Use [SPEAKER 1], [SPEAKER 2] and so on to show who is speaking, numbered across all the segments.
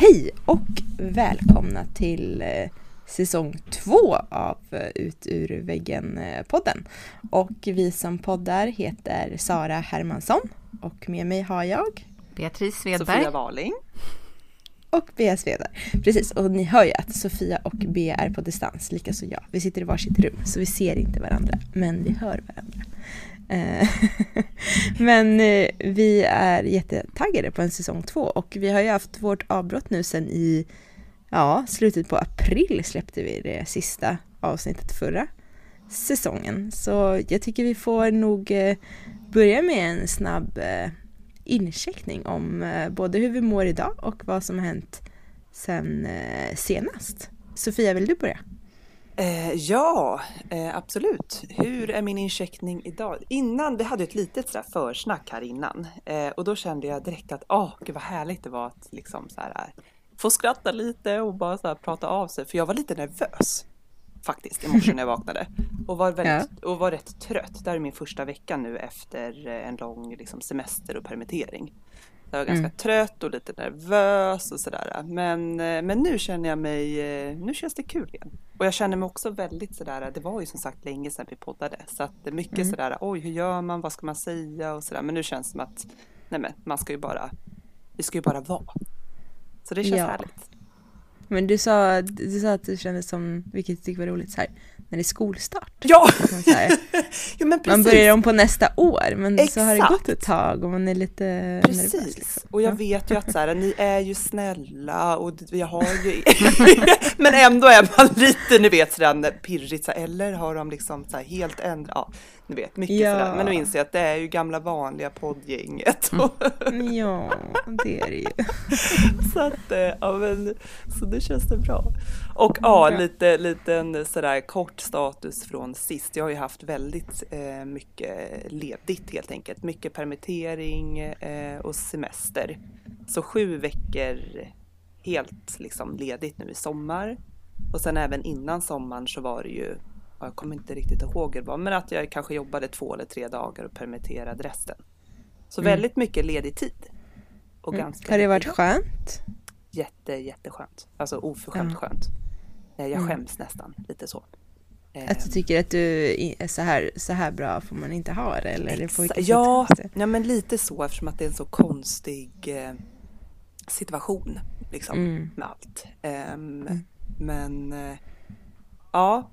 [SPEAKER 1] Hej och välkomna till eh, säsong två av eh, Ut ur väggen-podden. Och vi som poddar heter Sara Hermansson och med mig har jag
[SPEAKER 2] Beatrice Svedberg.
[SPEAKER 3] Sofia Waling.
[SPEAKER 1] och Bea Svedberg. Precis, och ni hör ju att Sofia och Bea är på distans, likaså jag. Vi sitter i varsitt rum så vi ser inte varandra, men vi hör varandra. Eh, men eh, vi är jättetaggade på en säsong två och vi har ju haft vårt avbrott nu sen i ja, slutet på april släppte vi det sista avsnittet förra säsongen. Så jag tycker vi får nog eh, börja med en snabb incheckning om både hur vi mår idag och vad som har hänt sen senast. Sofia, vill du börja?
[SPEAKER 3] Eh, ja, eh, absolut. Hur är min incheckning idag? Innan, vi hade ett litet sådär försnack här innan eh, och då kände jag direkt att åh, gud vad härligt det var att liksom så här, få skratta lite och bara så här, prata av sig. För jag var lite nervös faktiskt i morse när jag vaknade och var, väldigt, och var rätt trött. Det här är min första vecka nu efter eh, en lång liksom, semester och permittering. Jag var ganska
[SPEAKER 1] Mm.
[SPEAKER 3] trött och lite nervös och sådär. Men, eh, men nu känner jag mig, eh, nu känns det kul igen. Och jag känner mig också väldigt sådär, det var ju som sagt länge sedan vi poddade. Så att det är mycket
[SPEAKER 1] Mm.
[SPEAKER 3] sådär, oj hur gör man, vad ska man säga och sådär. Men nu känns det som att, nej men man ska ju bara, vi ska ju bara vara. Så det känns
[SPEAKER 1] Ja.
[SPEAKER 3] härligt.
[SPEAKER 1] Men du sa, du sa att det kändes som, vilket jag tycker var roligt, så här, när det är skolstart.
[SPEAKER 3] Ja! Ja men precis.
[SPEAKER 1] Man börjar om på nästa år men så har det
[SPEAKER 3] Exakt.
[SPEAKER 1] gått ett tag och man är lite nervös.
[SPEAKER 3] Precis,
[SPEAKER 1] Liksom.
[SPEAKER 3] och jag
[SPEAKER 1] Ja.
[SPEAKER 3] vet ju att så här, ni är ju snälla och jag har ju Men ändå är man lite, ni vet sådär pirrigt så här, eller har de liksom så här helt ändrat, ja ni vet mycket
[SPEAKER 1] Ja.
[SPEAKER 3] sådär men nu inser jag att det är ju gamla vanliga poddgänget
[SPEAKER 1] Mm. Ja, det är det ju.
[SPEAKER 3] så att, eh, ja men så det känns det bra. Och ja, lite liten sådär kort status från sist. Jag har ju haft väldigt eh, mycket ledigt helt enkelt. Mycket permittering eh, och semester. Så sju veckor helt liksom ledigt nu i sommar. Och sen även innan sommaren så var det ju, ja, jag kommer inte riktigt ihåg hur det var, men att jag kanske jobbade två eller tre dagar och permitterade resten. Så
[SPEAKER 1] Mm.
[SPEAKER 3] väldigt mycket ledig tid. Och
[SPEAKER 1] Mm.
[SPEAKER 3] ganska
[SPEAKER 1] Har det varit skönt?
[SPEAKER 3] Jätte, jätteskönt. Alltså oförskämt
[SPEAKER 1] Ja.
[SPEAKER 3] skönt. Jag
[SPEAKER 1] Mm.
[SPEAKER 3] skäms nästan lite så.
[SPEAKER 1] Att du tycker att du är så här, så här bra får man inte ha det? Eller
[SPEAKER 3] exa- ja, ja, men lite så eftersom att det är en så konstig eh, situation liksom
[SPEAKER 1] Mm.
[SPEAKER 3] med allt. Ehm,
[SPEAKER 1] Mm.
[SPEAKER 3] Men eh, ja.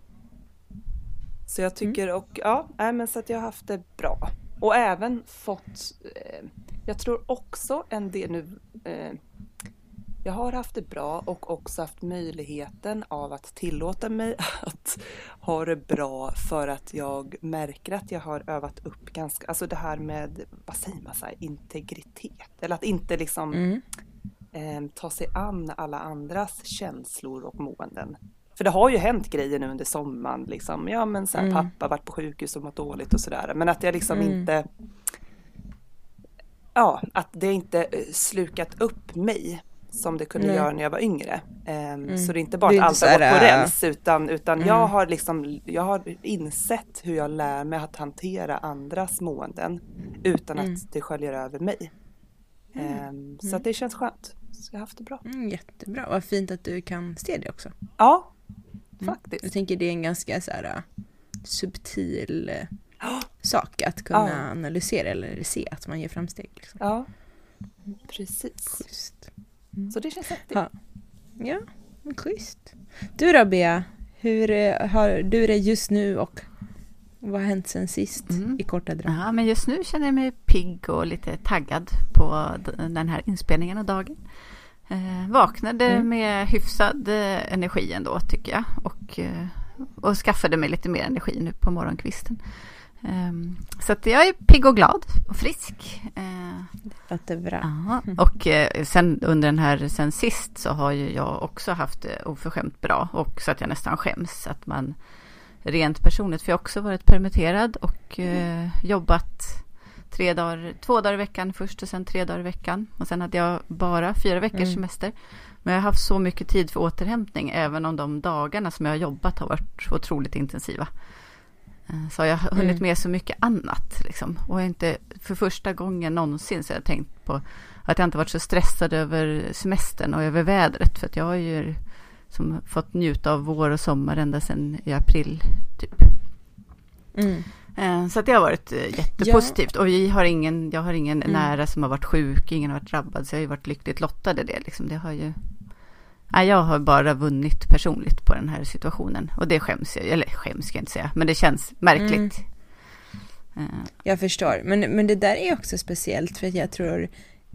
[SPEAKER 3] Så jag tycker och ja, nej, men så att jag har haft det bra. Och även fått, eh, jag tror också en del nu, eh, jag har haft det bra och också haft möjligheten av att tillåta mig att ha det bra för att jag märker att jag har övat upp ganska, alltså det här med, vad säger man, så här, integritet. Eller att inte liksom
[SPEAKER 1] Mm.
[SPEAKER 3] eh, ta sig an alla andras känslor och måenden. För det har ju hänt grejer nu under sommaren, liksom. ja men så här,
[SPEAKER 1] Mm.
[SPEAKER 3] pappa varit på sjukhus och mått dåligt och sådär. Men att jag liksom
[SPEAKER 1] Mm.
[SPEAKER 3] inte, ja, att det inte eh, slukat upp mig som det kunde
[SPEAKER 1] Nej.
[SPEAKER 3] göra när jag var yngre. Ehm, Så det är inte bara att allt har gått på
[SPEAKER 1] äh,
[SPEAKER 3] räls utan, utan
[SPEAKER 1] Mm.
[SPEAKER 3] jag har liksom, jag har insett hur jag lär mig att hantera andras måenden utan
[SPEAKER 1] Mm.
[SPEAKER 3] att det sköljer över mig. Ehm, Så att det känns skönt. Så jag har haft det bra.
[SPEAKER 1] Mm, jättebra, vad fint att du kan se det också.
[SPEAKER 3] Ja,
[SPEAKER 1] Mm.
[SPEAKER 3] faktiskt.
[SPEAKER 1] Jag tänker det är en ganska så här, äh, subtil
[SPEAKER 3] Ja.
[SPEAKER 1] sak att kunna
[SPEAKER 3] Ja.
[SPEAKER 1] analysera eller se att man gör framsteg. Liksom.
[SPEAKER 3] Ja, precis.
[SPEAKER 1] Schysst.
[SPEAKER 3] Så det känns häftigt.
[SPEAKER 1] Ja. Ja, men schysst. Du då Bea, hur eh, har du det just nu och vad har hänt sen sist
[SPEAKER 2] Mm.
[SPEAKER 1] i korta drag?
[SPEAKER 2] Ja, men just nu känner jag mig pigg och lite taggad på den här inspelningen av dagen. Eh, vaknade
[SPEAKER 1] Mm.
[SPEAKER 2] med hyfsad eh, energi ändå tycker jag. Och, eh, och skaffade mig lite mer energi nu på morgonkvisten. Ehm, så att jag är pigg och glad och frisk. Eh,
[SPEAKER 1] Låter bra.
[SPEAKER 2] Ja, och eh, sen under den här sen sist så har ju jag också haft det oförskämt bra och så att jag nästan skäms att man rent personligt, för jag har också varit permitterad och eh, jobbat tre dagar, två dagar i veckan först och sen tre dagar i veckan och sen hade jag bara fyra veckors
[SPEAKER 1] Mm.
[SPEAKER 2] semester. Men jag har haft så mycket tid för återhämtning även om de dagarna som jag har jobbat har varit otroligt intensiva. Eh, så har jag hunnit
[SPEAKER 1] Mm.
[SPEAKER 2] med så mycket annat. Liksom. Och inte för första gången någonsin så har jag tänkt på att jag inte varit så stressad över semestern och över vädret. För att jag har ju som fått njuta av vår och sommar ända sedan i april. Typ.
[SPEAKER 1] Mm.
[SPEAKER 2] Eh, Så att det har varit eh, jättepositivt. Och vi har ingen, jag har ingen
[SPEAKER 1] Mm.
[SPEAKER 2] nära som har varit sjuk, ingen har varit drabbad. Så jag har ju varit lyckligt lottad i det. Liksom. det har ju... Jag har bara vunnit personligt på den här situationen. Och det skäms jag, eller skäms ska jag inte säga, men det känns märkligt. Eh,
[SPEAKER 1] Jag förstår, men, men det där är också speciellt för att jag tror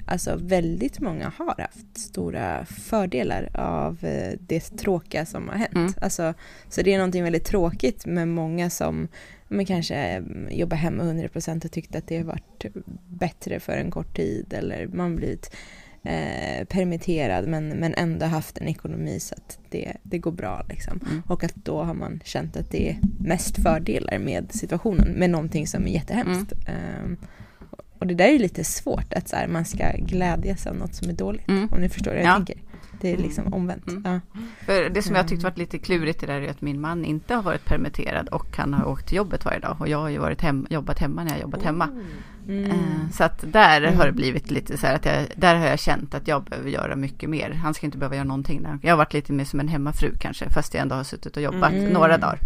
[SPEAKER 1] alltså väldigt många har haft stora fördelar av eh, det tråkiga som har hänt.
[SPEAKER 2] Mm.
[SPEAKER 1] Alltså, så det är någonting väldigt tråkigt med många som men kanske mm, jobbar hemma 100% och tyckte att det har varit bättre för en kort tid eller man blivit eh, permitterad men, men ändå haft en ekonomi så att det, det går bra. Liksom.
[SPEAKER 2] Mm.
[SPEAKER 1] Och att då har man känt att det är mest fördelar med situationen, med någonting som är jättehemskt. Ehm, och det där är lite svårt, att så här, man ska glädjas av något som är dåligt.
[SPEAKER 2] Mm.
[SPEAKER 1] Om ni förstår hur jag
[SPEAKER 2] Ja.
[SPEAKER 1] tänker. Det är liksom omvänt.
[SPEAKER 2] Mm.
[SPEAKER 1] Ja.
[SPEAKER 2] För det som jag tyckte
[SPEAKER 1] Mm.
[SPEAKER 2] varit lite klurigt i det där är att min man inte har varit permitterad och han har åkt till jobbet varje dag. Och jag har ju varit hem, jobbat hemma när jag jobbat hemma.
[SPEAKER 1] Mm.
[SPEAKER 2] Eh, Så att där
[SPEAKER 1] Mm.
[SPEAKER 2] har det blivit lite så här att jag, där har jag känt att jag behöver göra mycket mer. Han ska inte behöva göra någonting där. Jag har varit lite mer som en hemmafru kanske, fast jag ändå har suttit och jobbat
[SPEAKER 1] Mm.
[SPEAKER 2] några dagar.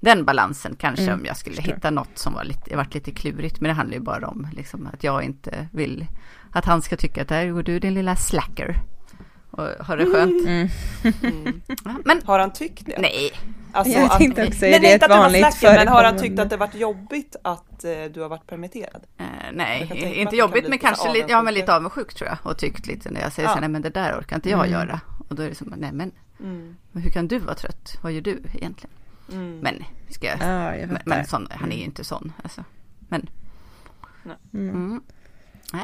[SPEAKER 2] Den balansen kanske
[SPEAKER 1] Mm,
[SPEAKER 2] om jag skulle hitta något som var lite, varit lite klurigt. Men det handlar ju bara om liksom, att jag inte vill att han ska tycka att där går du din lilla slacker. Och har det skönt.
[SPEAKER 1] Mm.
[SPEAKER 3] Mm.
[SPEAKER 2] Ja, Men
[SPEAKER 3] Har han tyckt det?
[SPEAKER 2] nej,
[SPEAKER 3] Alltså
[SPEAKER 1] Jag
[SPEAKER 3] att-
[SPEAKER 1] tänkte också, är
[SPEAKER 3] men
[SPEAKER 1] det
[SPEAKER 3] inte
[SPEAKER 1] ett
[SPEAKER 3] att
[SPEAKER 1] vanligt
[SPEAKER 3] slacker, men har han tyckt att det varit jobbigt att eh, du har varit permitterad?
[SPEAKER 2] Eh, nej,
[SPEAKER 3] att
[SPEAKER 2] inte jobbigt
[SPEAKER 3] kan
[SPEAKER 2] men kanske lite, ja, men lite avundsjuk tror jag. Och tyckt lite när jag säger
[SPEAKER 3] Ja.
[SPEAKER 2] så nej men det där orkar inte jag
[SPEAKER 1] Mm.
[SPEAKER 2] göra. Och då är det som, nej men,
[SPEAKER 3] Mm.
[SPEAKER 2] men hur kan du vara trött? Vad gör du egentligen?
[SPEAKER 3] Mm.
[SPEAKER 2] Men, ska jag,
[SPEAKER 1] Ja, jag
[SPEAKER 2] men, men sån, han är ju inte sån. Alltså. Men,
[SPEAKER 1] Mm.
[SPEAKER 2] mm. Nej,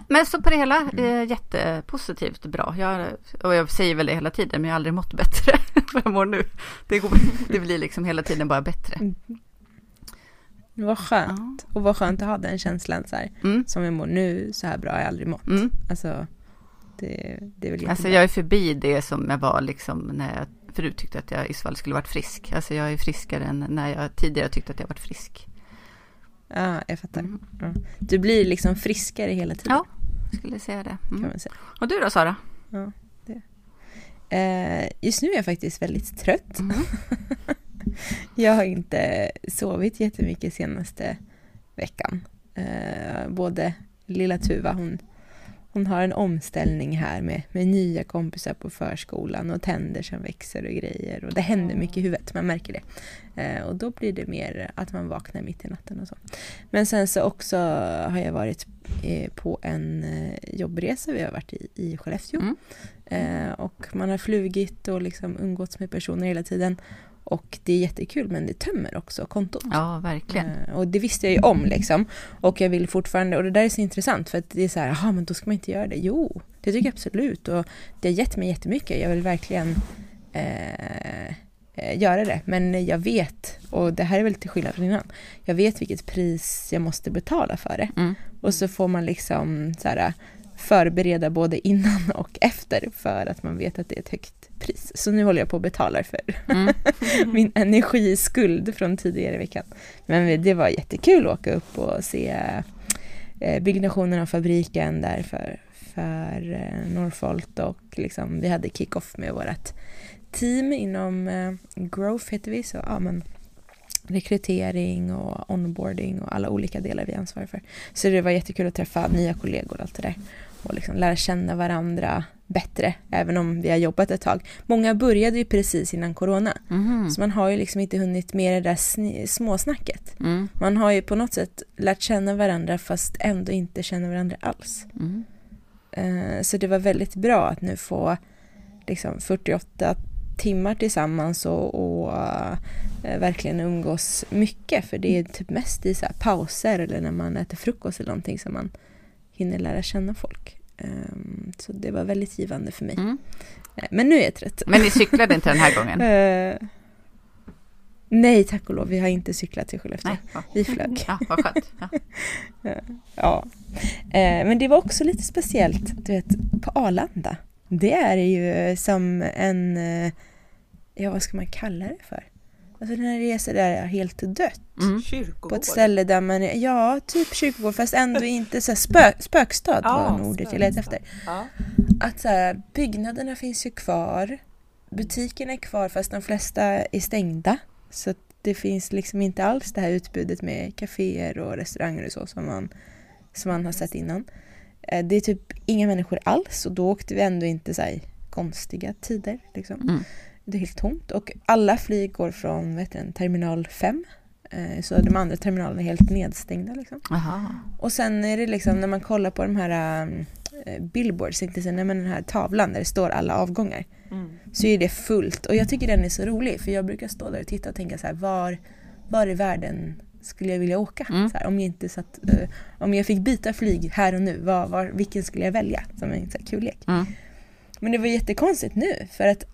[SPEAKER 2] men så på det hela, eh, jättepositivt bra. Jag, och jag säger väl det hela tiden, men jag har aldrig mått bättre än vad jag mår nu. Det, går, det blir liksom hela tiden bara bättre.
[SPEAKER 1] Vad skönt.
[SPEAKER 2] Ja.
[SPEAKER 1] Och vad skönt att ha den känslan så här,
[SPEAKER 2] Mm,
[SPEAKER 1] som jag mår nu, så här bra har jag aldrig mått.
[SPEAKER 2] mm.
[SPEAKER 1] Alltså, det, det är väl jättebra.
[SPEAKER 2] Alltså jag är förbi det som jag var liksom när jag förut tyckte att jag i så fall skulle varit frisk. Alltså jag är friskare än när jag tidigare tyckte att jag varit frisk.
[SPEAKER 1] Ja, jag fattar.
[SPEAKER 2] Mm.
[SPEAKER 1] Ja. Du blir liksom friskare hela tiden.
[SPEAKER 2] Ja, skulle säga det.
[SPEAKER 1] Kan
[SPEAKER 2] Mm.
[SPEAKER 1] man säga.
[SPEAKER 2] Och du då Sara?
[SPEAKER 1] Eh, just nu är jag faktiskt väldigt trött.
[SPEAKER 2] Mm.
[SPEAKER 1] Jag har inte sovit jättemycket senaste veckan. Eh, både lilla Tuva, hon, hon har en omställning här med, med nya kompisar på förskolan och tänder som växer och grejer. Och det händer mycket i huvudet, man märker det. Eh, och då blir det mer att man vaknar mitt i natten och så. Men sen så också har jag varit eh, på en eh, jobbresa, vi har varit i, i Skellefteå.
[SPEAKER 2] Mm.
[SPEAKER 1] Eh, och man har flugit och liksom umgåtts med personer hela tiden. Och det är jättekul men det tömmer också kontot.
[SPEAKER 2] Ja, verkligen.
[SPEAKER 1] Eh, och det visste jag ju om liksom. Och jag vill fortfarande, och det där är så intressant för att det är så här, jaha men då ska man inte göra det. Jo, det tycker jag absolut. Och det har gett mig jättemycket. Jag vill verkligen eh, eh, göra det. Men jag vet, och det här är väl till skillnad från innan, jag vet vilket pris jag måste betala för det.
[SPEAKER 2] Mm.
[SPEAKER 1] Och så får man liksom så här, förbereda både innan och efter för att man vet att det är ett högt pris. Så nu håller jag på att betala för
[SPEAKER 2] Mm.
[SPEAKER 1] min energiskuld från tidigare veckan. Men det var jättekul att åka upp och se eh, byggnationen av fabriken där för, för eh, Northvolt och liksom, vi hade kick-off med vårt team inom eh, Growth heter vi, så ja men rekrytering och onboarding och alla olika delar vi ansvarar för. Så det var jättekul att träffa nya kollegor och allt det där och liksom lära känna varandra bättre, även om vi har jobbat ett tag. Många började ju precis innan corona,
[SPEAKER 2] Mhm.
[SPEAKER 1] så man har ju liksom inte hunnit med det där småsnacket.
[SPEAKER 2] Mm.
[SPEAKER 1] Man har ju på något sätt lärt känna varandra fast ändå inte känna varandra alls.
[SPEAKER 2] Mm.
[SPEAKER 1] Eh, Så det var väldigt bra att nu få liksom 48 timmar tillsammans och, och eh, verkligen umgås mycket. För det är typ mest i så pauser eller när man äter frukost eller någonting som man hinner lära känna folk. Ehm, Så det var väldigt givande för mig.
[SPEAKER 2] Mm.
[SPEAKER 1] Eh, Men nu är jag trött.
[SPEAKER 2] Men ni cyklade inte den här gången?
[SPEAKER 1] Eh, Nej, tack och lov. Vi har inte cyklat till Skellefteå.
[SPEAKER 2] Nej. Ja.
[SPEAKER 1] Vi flög.
[SPEAKER 2] Ja, vad skönt. Ja.
[SPEAKER 1] Ja. Eh, men det var också lite speciellt, du vet, på Arlanda. Det är ju som en, ja vad ska man kalla det för? Alltså den här resan där är helt dött.
[SPEAKER 2] Mm.
[SPEAKER 3] Kyrkogård.
[SPEAKER 1] På ett ställe där man, är, ja typ kyrkogård fast ändå inte så här spö, spökstad
[SPEAKER 3] Ja,
[SPEAKER 1] var nog ordet jag letade efter.
[SPEAKER 3] Ja.
[SPEAKER 1] Att så här, byggnaderna finns ju kvar, butikerna är kvar fast de flesta är stängda. Så det finns liksom inte alls det här utbudet med kaféer och restauranger och så som man, som man har sett innan. Eh, Det är typ inga människor alls och då åkte vi ändå inte så här konstiga tider. Liksom.
[SPEAKER 2] Mm.
[SPEAKER 1] Det är helt tomt och alla flyg går från vet du, terminal 5. Eh, Så de andra terminalerna är helt nedstängda. Liksom. Och sen är det liksom när man kollar på de här äh, billboards, inte nej, men den här tavlan där det står alla avgångar.
[SPEAKER 3] Mm.
[SPEAKER 1] Så är det fullt och jag tycker den är så rolig för jag brukar stå där och titta och tänka så här var, var i världen skulle jag vilja åka?
[SPEAKER 2] Mm.
[SPEAKER 1] Här, om, jag inte satt, eh, om jag fick byta flyg här och nu, var, var, vilken skulle jag välja? Som en så här, kul lek.
[SPEAKER 2] Mm.
[SPEAKER 1] Men det var jättekonstigt nu för att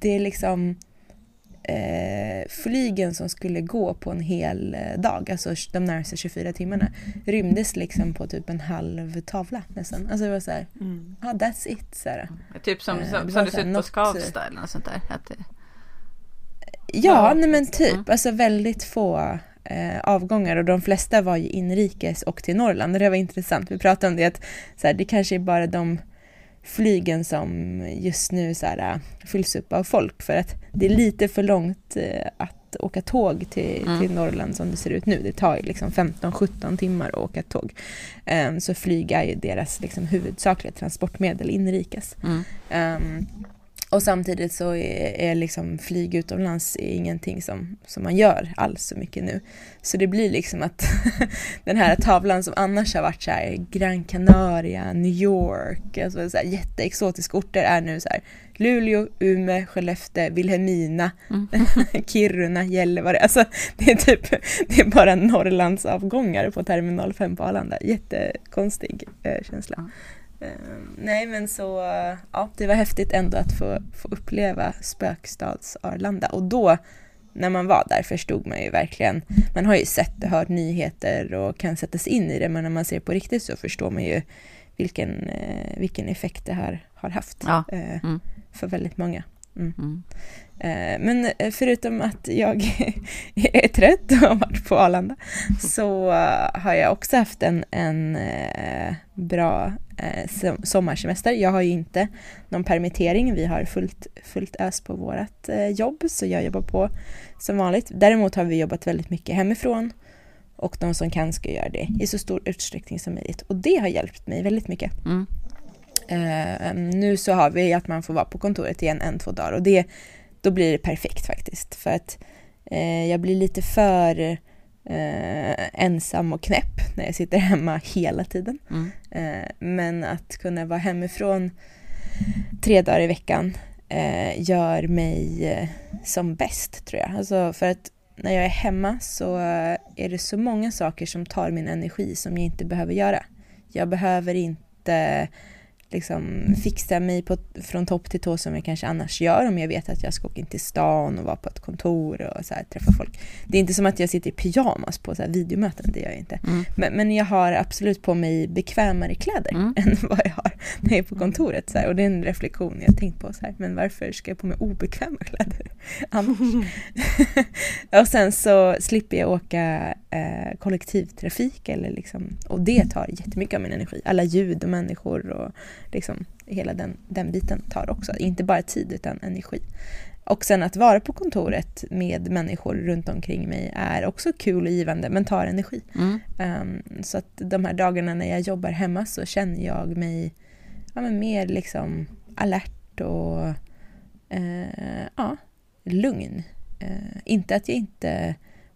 [SPEAKER 1] det är liksom eh, flygen som skulle gå på en hel eh, dag, alltså de närmaste 24 timmarna, rymdes liksom på typ en halv tavla nästan. Alltså det var så här,
[SPEAKER 3] Mm.
[SPEAKER 1] ja that's it. Så här.
[SPEAKER 2] Typ som,
[SPEAKER 1] Eh,
[SPEAKER 2] som,
[SPEAKER 1] det
[SPEAKER 2] som det ser ut på Skavsta eller något sånt där. Att det,
[SPEAKER 1] Ja,
[SPEAKER 2] Ja,
[SPEAKER 1] nej men
[SPEAKER 2] precis.
[SPEAKER 1] typ.
[SPEAKER 2] Mm.
[SPEAKER 1] Alltså väldigt få eh, avgångar och de flesta var ju inrikes och till Norrland. Och det var intressant. Vi pratade om det att så här, det kanske är bara de flygen som just nu så här, äh, fylls upp av folk för att det är lite för långt eh, att åka tåg till,
[SPEAKER 2] Mm.
[SPEAKER 1] till Norrland som det ser ut nu. Det tar liksom 15-17 timmar att åka tåg. Ehm, så flyg är ju deras liksom, huvudsakliga transportmedel inrikes.
[SPEAKER 2] mm.
[SPEAKER 1] Ehm, och samtidigt så är, är liksom flyg utomlands ingenting som, som man gör alls så mycket nu. Så det blir liksom att den här tavlan som annars har varit så här Gran Canaria, New York, alltså så här jätteexotiska orter är nu så här Luleå, Umeå, Skellefteå, Vilhelmina,
[SPEAKER 2] Mm.
[SPEAKER 1] Kiruna, Gällivare. Alltså det är typ det är bara Norrlands avgångar på terminal 5 på Arlanda. Jättekonstig eh, känsla. Eh, nej men så, ja det var häftigt ändå att få, få uppleva spökstads Arlanda och då när man var där förstod man ju verkligen, man har ju sett och hört nyheter och kan sätta sig in i det men när man ser på riktigt så förstår man ju vilken, eh, vilken effekt det här har haft
[SPEAKER 2] Ja.
[SPEAKER 1] eh,
[SPEAKER 2] Mm.
[SPEAKER 1] för väldigt många.
[SPEAKER 2] Mm.
[SPEAKER 1] Eh, Men förutom att jag är trött och har varit på Arlanda så har jag också haft en, en bra eh, som- sommarsemester. Jag har ju inte någon permittering. Vi har fullt, fullt ös på vårt eh, jobb så jag jobbar på som vanligt. Däremot har vi jobbat väldigt mycket hemifrån och de som kan ska göra det i så stor utsträckning som möjligt. Och det har hjälpt mig väldigt mycket.
[SPEAKER 2] Mm.
[SPEAKER 1] Eh, nu så har vi att man får vara på kontoret igen en, två dagar och det, då blir det perfekt faktiskt. För att eh, jag blir lite för eh, ensam och knäpp när jag sitter hemma hela tiden.
[SPEAKER 2] Mm.
[SPEAKER 1] Eh, men att kunna vara hemifrån tre dagar i veckan eh, gör mig eh, som bäst tror jag. Alltså för att när jag är hemma så är det så många saker som tar min energi som jag inte behöver göra. Jag behöver inte liksom fixa mig på, från topp till tå som jag kanske annars gör om jag vet att jag ska åka in till stan och vara på ett kontor och så här, träffa folk. Det är inte som att jag sitter i pyjamas på så här videomöten, det gör jag inte.
[SPEAKER 2] Mm.
[SPEAKER 1] Men, men jag har absolut på mig bekvämare kläder
[SPEAKER 2] Mm.
[SPEAKER 1] än vad jag har när jag är på kontoret. Så här. Och det är en reflektion jag tänkt på. Så här. Men varför ska jag på mig obekväma kläder annars? och sen så slipper jag åka eh, kollektivtrafik. Eller liksom, och det tar jättemycket av min energi. Alla ljud och människor och liksom, hela den, den biten tar också. Inte bara tid utan energi. Och sen att vara på kontoret med människor runt omkring mig är också kul och givande men tar energi.
[SPEAKER 2] Mm.
[SPEAKER 1] Ehm, så att de här dagarna när jag jobbar hemma så känner jag mig ja, men mer liksom alert och eh, ja, lugn. Eh, inte att jag inte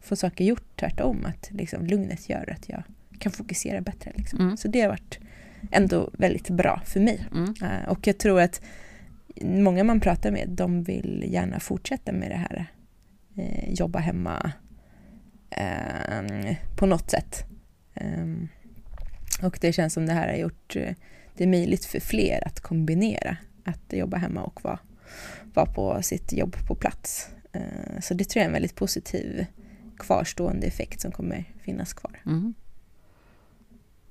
[SPEAKER 1] får saker gjort, tvärtom. Att liksom, lugnet gör att jag kan fokusera bättre. Liksom.
[SPEAKER 2] Mm.
[SPEAKER 1] Så det har varit ändå väldigt bra för mig.
[SPEAKER 2] Mm.
[SPEAKER 1] Eh, och jag tror att många man pratar med, de vill gärna fortsätta med det här eh, jobba hemma eh, på något sätt. Ehm, och det känns som det här har gjort eh, det möjligt för fler att kombinera att jobba hemma och vara, vara på sitt jobb på plats. Så det tror jag är en väldigt positiv kvarstående effekt som kommer finnas kvar.
[SPEAKER 2] Mm.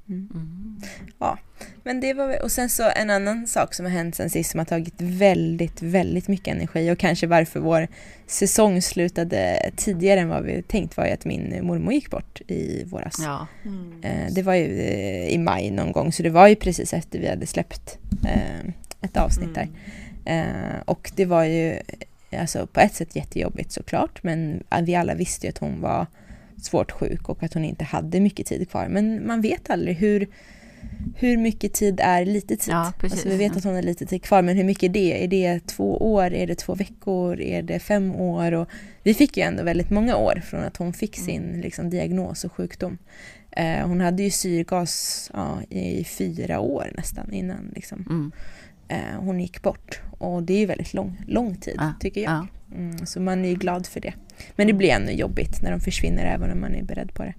[SPEAKER 1] Mm.
[SPEAKER 2] Mm.
[SPEAKER 1] men det var och sen så en annan sak som har hänt sen sist som har tagit väldigt, väldigt mycket energi och kanske varför vår säsong slutade tidigare än vad vi tänkt var ju att min mormor gick bort i våras.
[SPEAKER 2] Ja.
[SPEAKER 3] Mm.
[SPEAKER 1] Det var ju eh, i maj någon gång så det var ju precis efter vi hade släppt eh, ett avsnitt där. Eh, och det var ju alltså på ett sätt jättejobbigt såklart men vi alla visste ju att hon var svårt sjuk och att hon inte hade mycket tid kvar. Men man vet aldrig hur, hur mycket tid är lite tid.
[SPEAKER 2] Ja.
[SPEAKER 1] Alltså vi vet att hon har lite tid kvar men hur mycket är det? Är det två år? Är det två veckor? Är det fem år? Och vi fick ju ändå väldigt många år från att hon fick sin liksom, diagnos och sjukdom. Eh, hon hade ju syrgas ja, i fyra år nästan innan liksom,
[SPEAKER 2] Mm.
[SPEAKER 1] Eh, hon gick bort. Och det är ju väldigt lång, lång tid
[SPEAKER 2] Ja,
[SPEAKER 1] tycker jag.
[SPEAKER 2] ja.
[SPEAKER 1] Mm, så man är ju glad för det. Men det blir ännu jobbigt när de försvinner även om man är beredd på det.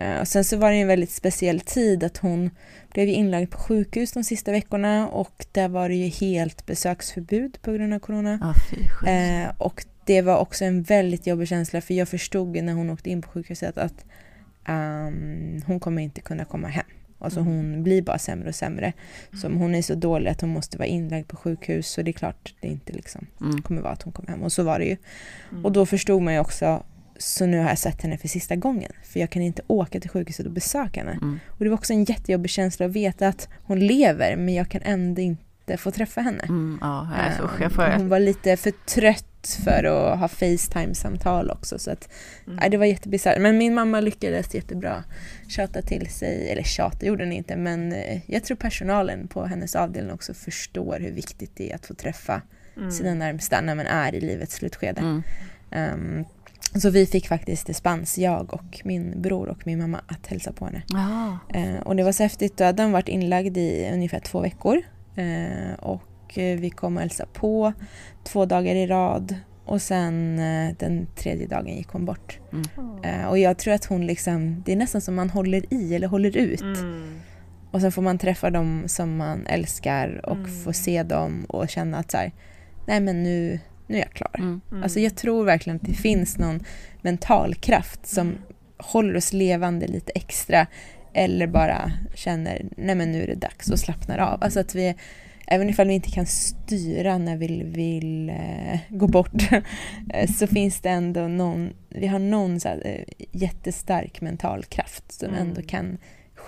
[SPEAKER 1] Eh, och sen så var det en väldigt speciell tid att hon blev inlagd på sjukhus de sista veckorna och där var det ju helt besöksförbud på grund av corona.
[SPEAKER 2] Ja, fy.
[SPEAKER 1] Eh, och det var också en väldigt jobbig känsla för jag förstod när hon åkte in på sjukhuset att ehm, hon kommer inte kunna komma hem. Alltså
[SPEAKER 3] Mm.
[SPEAKER 1] hon blir bara sämre och sämre. Så hon är så dålig att hon måste vara inlagd på sjukhus så det är klart det inte liksom
[SPEAKER 2] Mm.
[SPEAKER 1] kommer vara att hon kommer hem. Och så var det ju.
[SPEAKER 3] Mm.
[SPEAKER 1] Och då förstod man ju också så nu har jag sett henne för sista gången. För jag kan inte åka till sjukhuset och besöka henne.
[SPEAKER 2] Mm.
[SPEAKER 1] Och det var också en jättejobbig känsla att veta att hon lever men jag kan ändå inte få träffa henne.
[SPEAKER 2] Mm, ja, alltså, usch,
[SPEAKER 1] Eh,
[SPEAKER 2] jag får...
[SPEAKER 1] Hon var lite för trött för att ha Facetime-samtal också. Så att,
[SPEAKER 3] Mm.
[SPEAKER 1] nej, det var jättebisarrt. Men min mamma lyckades jättebra tjata till sig, eller tjata gjorde hon inte, men eh, jag tror personalen på hennes avdelning också förstår hur viktigt det är att få träffa
[SPEAKER 3] Mm.
[SPEAKER 1] sina närmsta när man är i livets slutskede.
[SPEAKER 2] Mm.
[SPEAKER 1] Ehm, så vi fick faktiskt dispens, jag och min bror och min mamma, att hälsa på henne.
[SPEAKER 2] Ja.
[SPEAKER 1] Eh, och det var så häftigt, då hade han varit inlagd i ungefär två veckor. Eh, och vi kom och hälsade på två dagar i rad. Och sen eh, den tredje dagen gick hon bort. Eh, och jag tror att hon liksom, det är nästan som man håller i eller håller ut.
[SPEAKER 3] Mm.
[SPEAKER 1] Och sen får man träffa dem som man älskar och
[SPEAKER 3] Mm.
[SPEAKER 1] få se dem och känna att så här, nej men nu, nu är jag klar.
[SPEAKER 2] Mm.
[SPEAKER 3] Mm.
[SPEAKER 1] Alltså jag tror verkligen att det finns någon mental kraft som
[SPEAKER 3] Mm.
[SPEAKER 1] håller oss levande lite extra eller bara känner nej men nu är det dags och slappnar av. Alltså att vi, även ifall vi inte kan styra när vi vill eh, gå bort eh, så finns det ändå någon, vi har någon så här, eh, jättestark mental kraft som
[SPEAKER 3] Mm.
[SPEAKER 1] ändå kan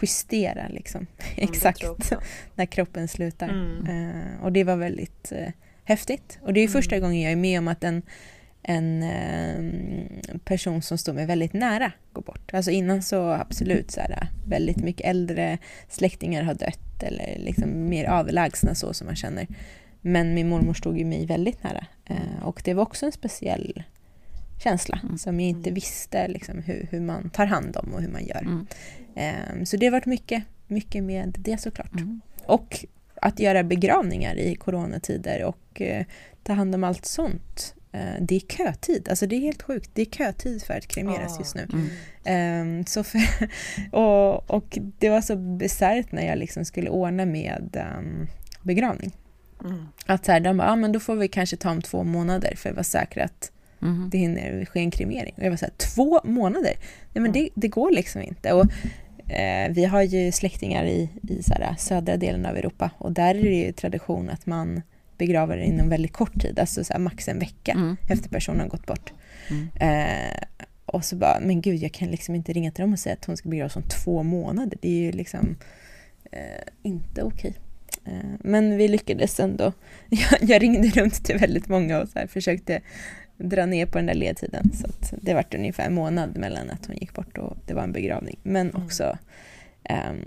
[SPEAKER 1] justera liksom
[SPEAKER 3] Mm,
[SPEAKER 1] exakt när kroppen slutar.
[SPEAKER 3] Mm.
[SPEAKER 1] Eh, och det var väldigt eh, häftigt. Och det är
[SPEAKER 3] Mm.
[SPEAKER 1] första gången jag är med om att en, en eh, person som står mig väldigt nära går bort. Alltså innan så absolut så här, väldigt mycket äldre släktingar har dött eller liksom mer avlägsna så som man känner. Men min mormor stod ju mig väldigt nära. Eh, och det var också en speciell känsla
[SPEAKER 2] Mm.
[SPEAKER 1] som jag inte visste liksom, hur, hur man tar hand om och hur man gör.
[SPEAKER 2] Mm.
[SPEAKER 1] Eh, så det har varit mycket, mycket med det såklart.
[SPEAKER 2] Mm.
[SPEAKER 1] Och att göra begravningar i coronatider och eh, ta hand om allt sånt. Eh, det är kötid, alltså det är helt sjukt. Det är kötid för att kremeras
[SPEAKER 3] Ja.
[SPEAKER 1] just nu.
[SPEAKER 2] Mm.
[SPEAKER 1] Ehm, så för, och, och det var så bisarrt när jag liksom skulle ordna med ehm, begravning.
[SPEAKER 3] Mm.
[SPEAKER 1] Att så här, de bara, ah, men då får vi kanske ta om två månader för att vara säkra att
[SPEAKER 2] Mm.
[SPEAKER 1] det hinner ske en kremering. Och jag var så här, två månader? Nej men
[SPEAKER 3] Mm.
[SPEAKER 1] det, det går liksom inte. Och, eh, vi har ju släktingar i, i så här, södra delen av Europa och där är det ju tradition att man begraver inom väldigt kort tid, alltså så här, max en vecka
[SPEAKER 2] Mm.
[SPEAKER 1] efter personen har gått bort.
[SPEAKER 2] Mm.
[SPEAKER 1] Eh, och så bara, men gud jag kan liksom inte ringa till dem och säga att hon ska begravas om två månader. Det är ju liksom eh, inte okej. Eh, men vi lyckades ändå. Jag, jag ringde runt till väldigt många och så här försökte dra ner på den där ledtiden. Så att det vart ungefär en månad mellan att hon gick bort och det var en begravning. Men
[SPEAKER 3] Mm.
[SPEAKER 1] också ehm,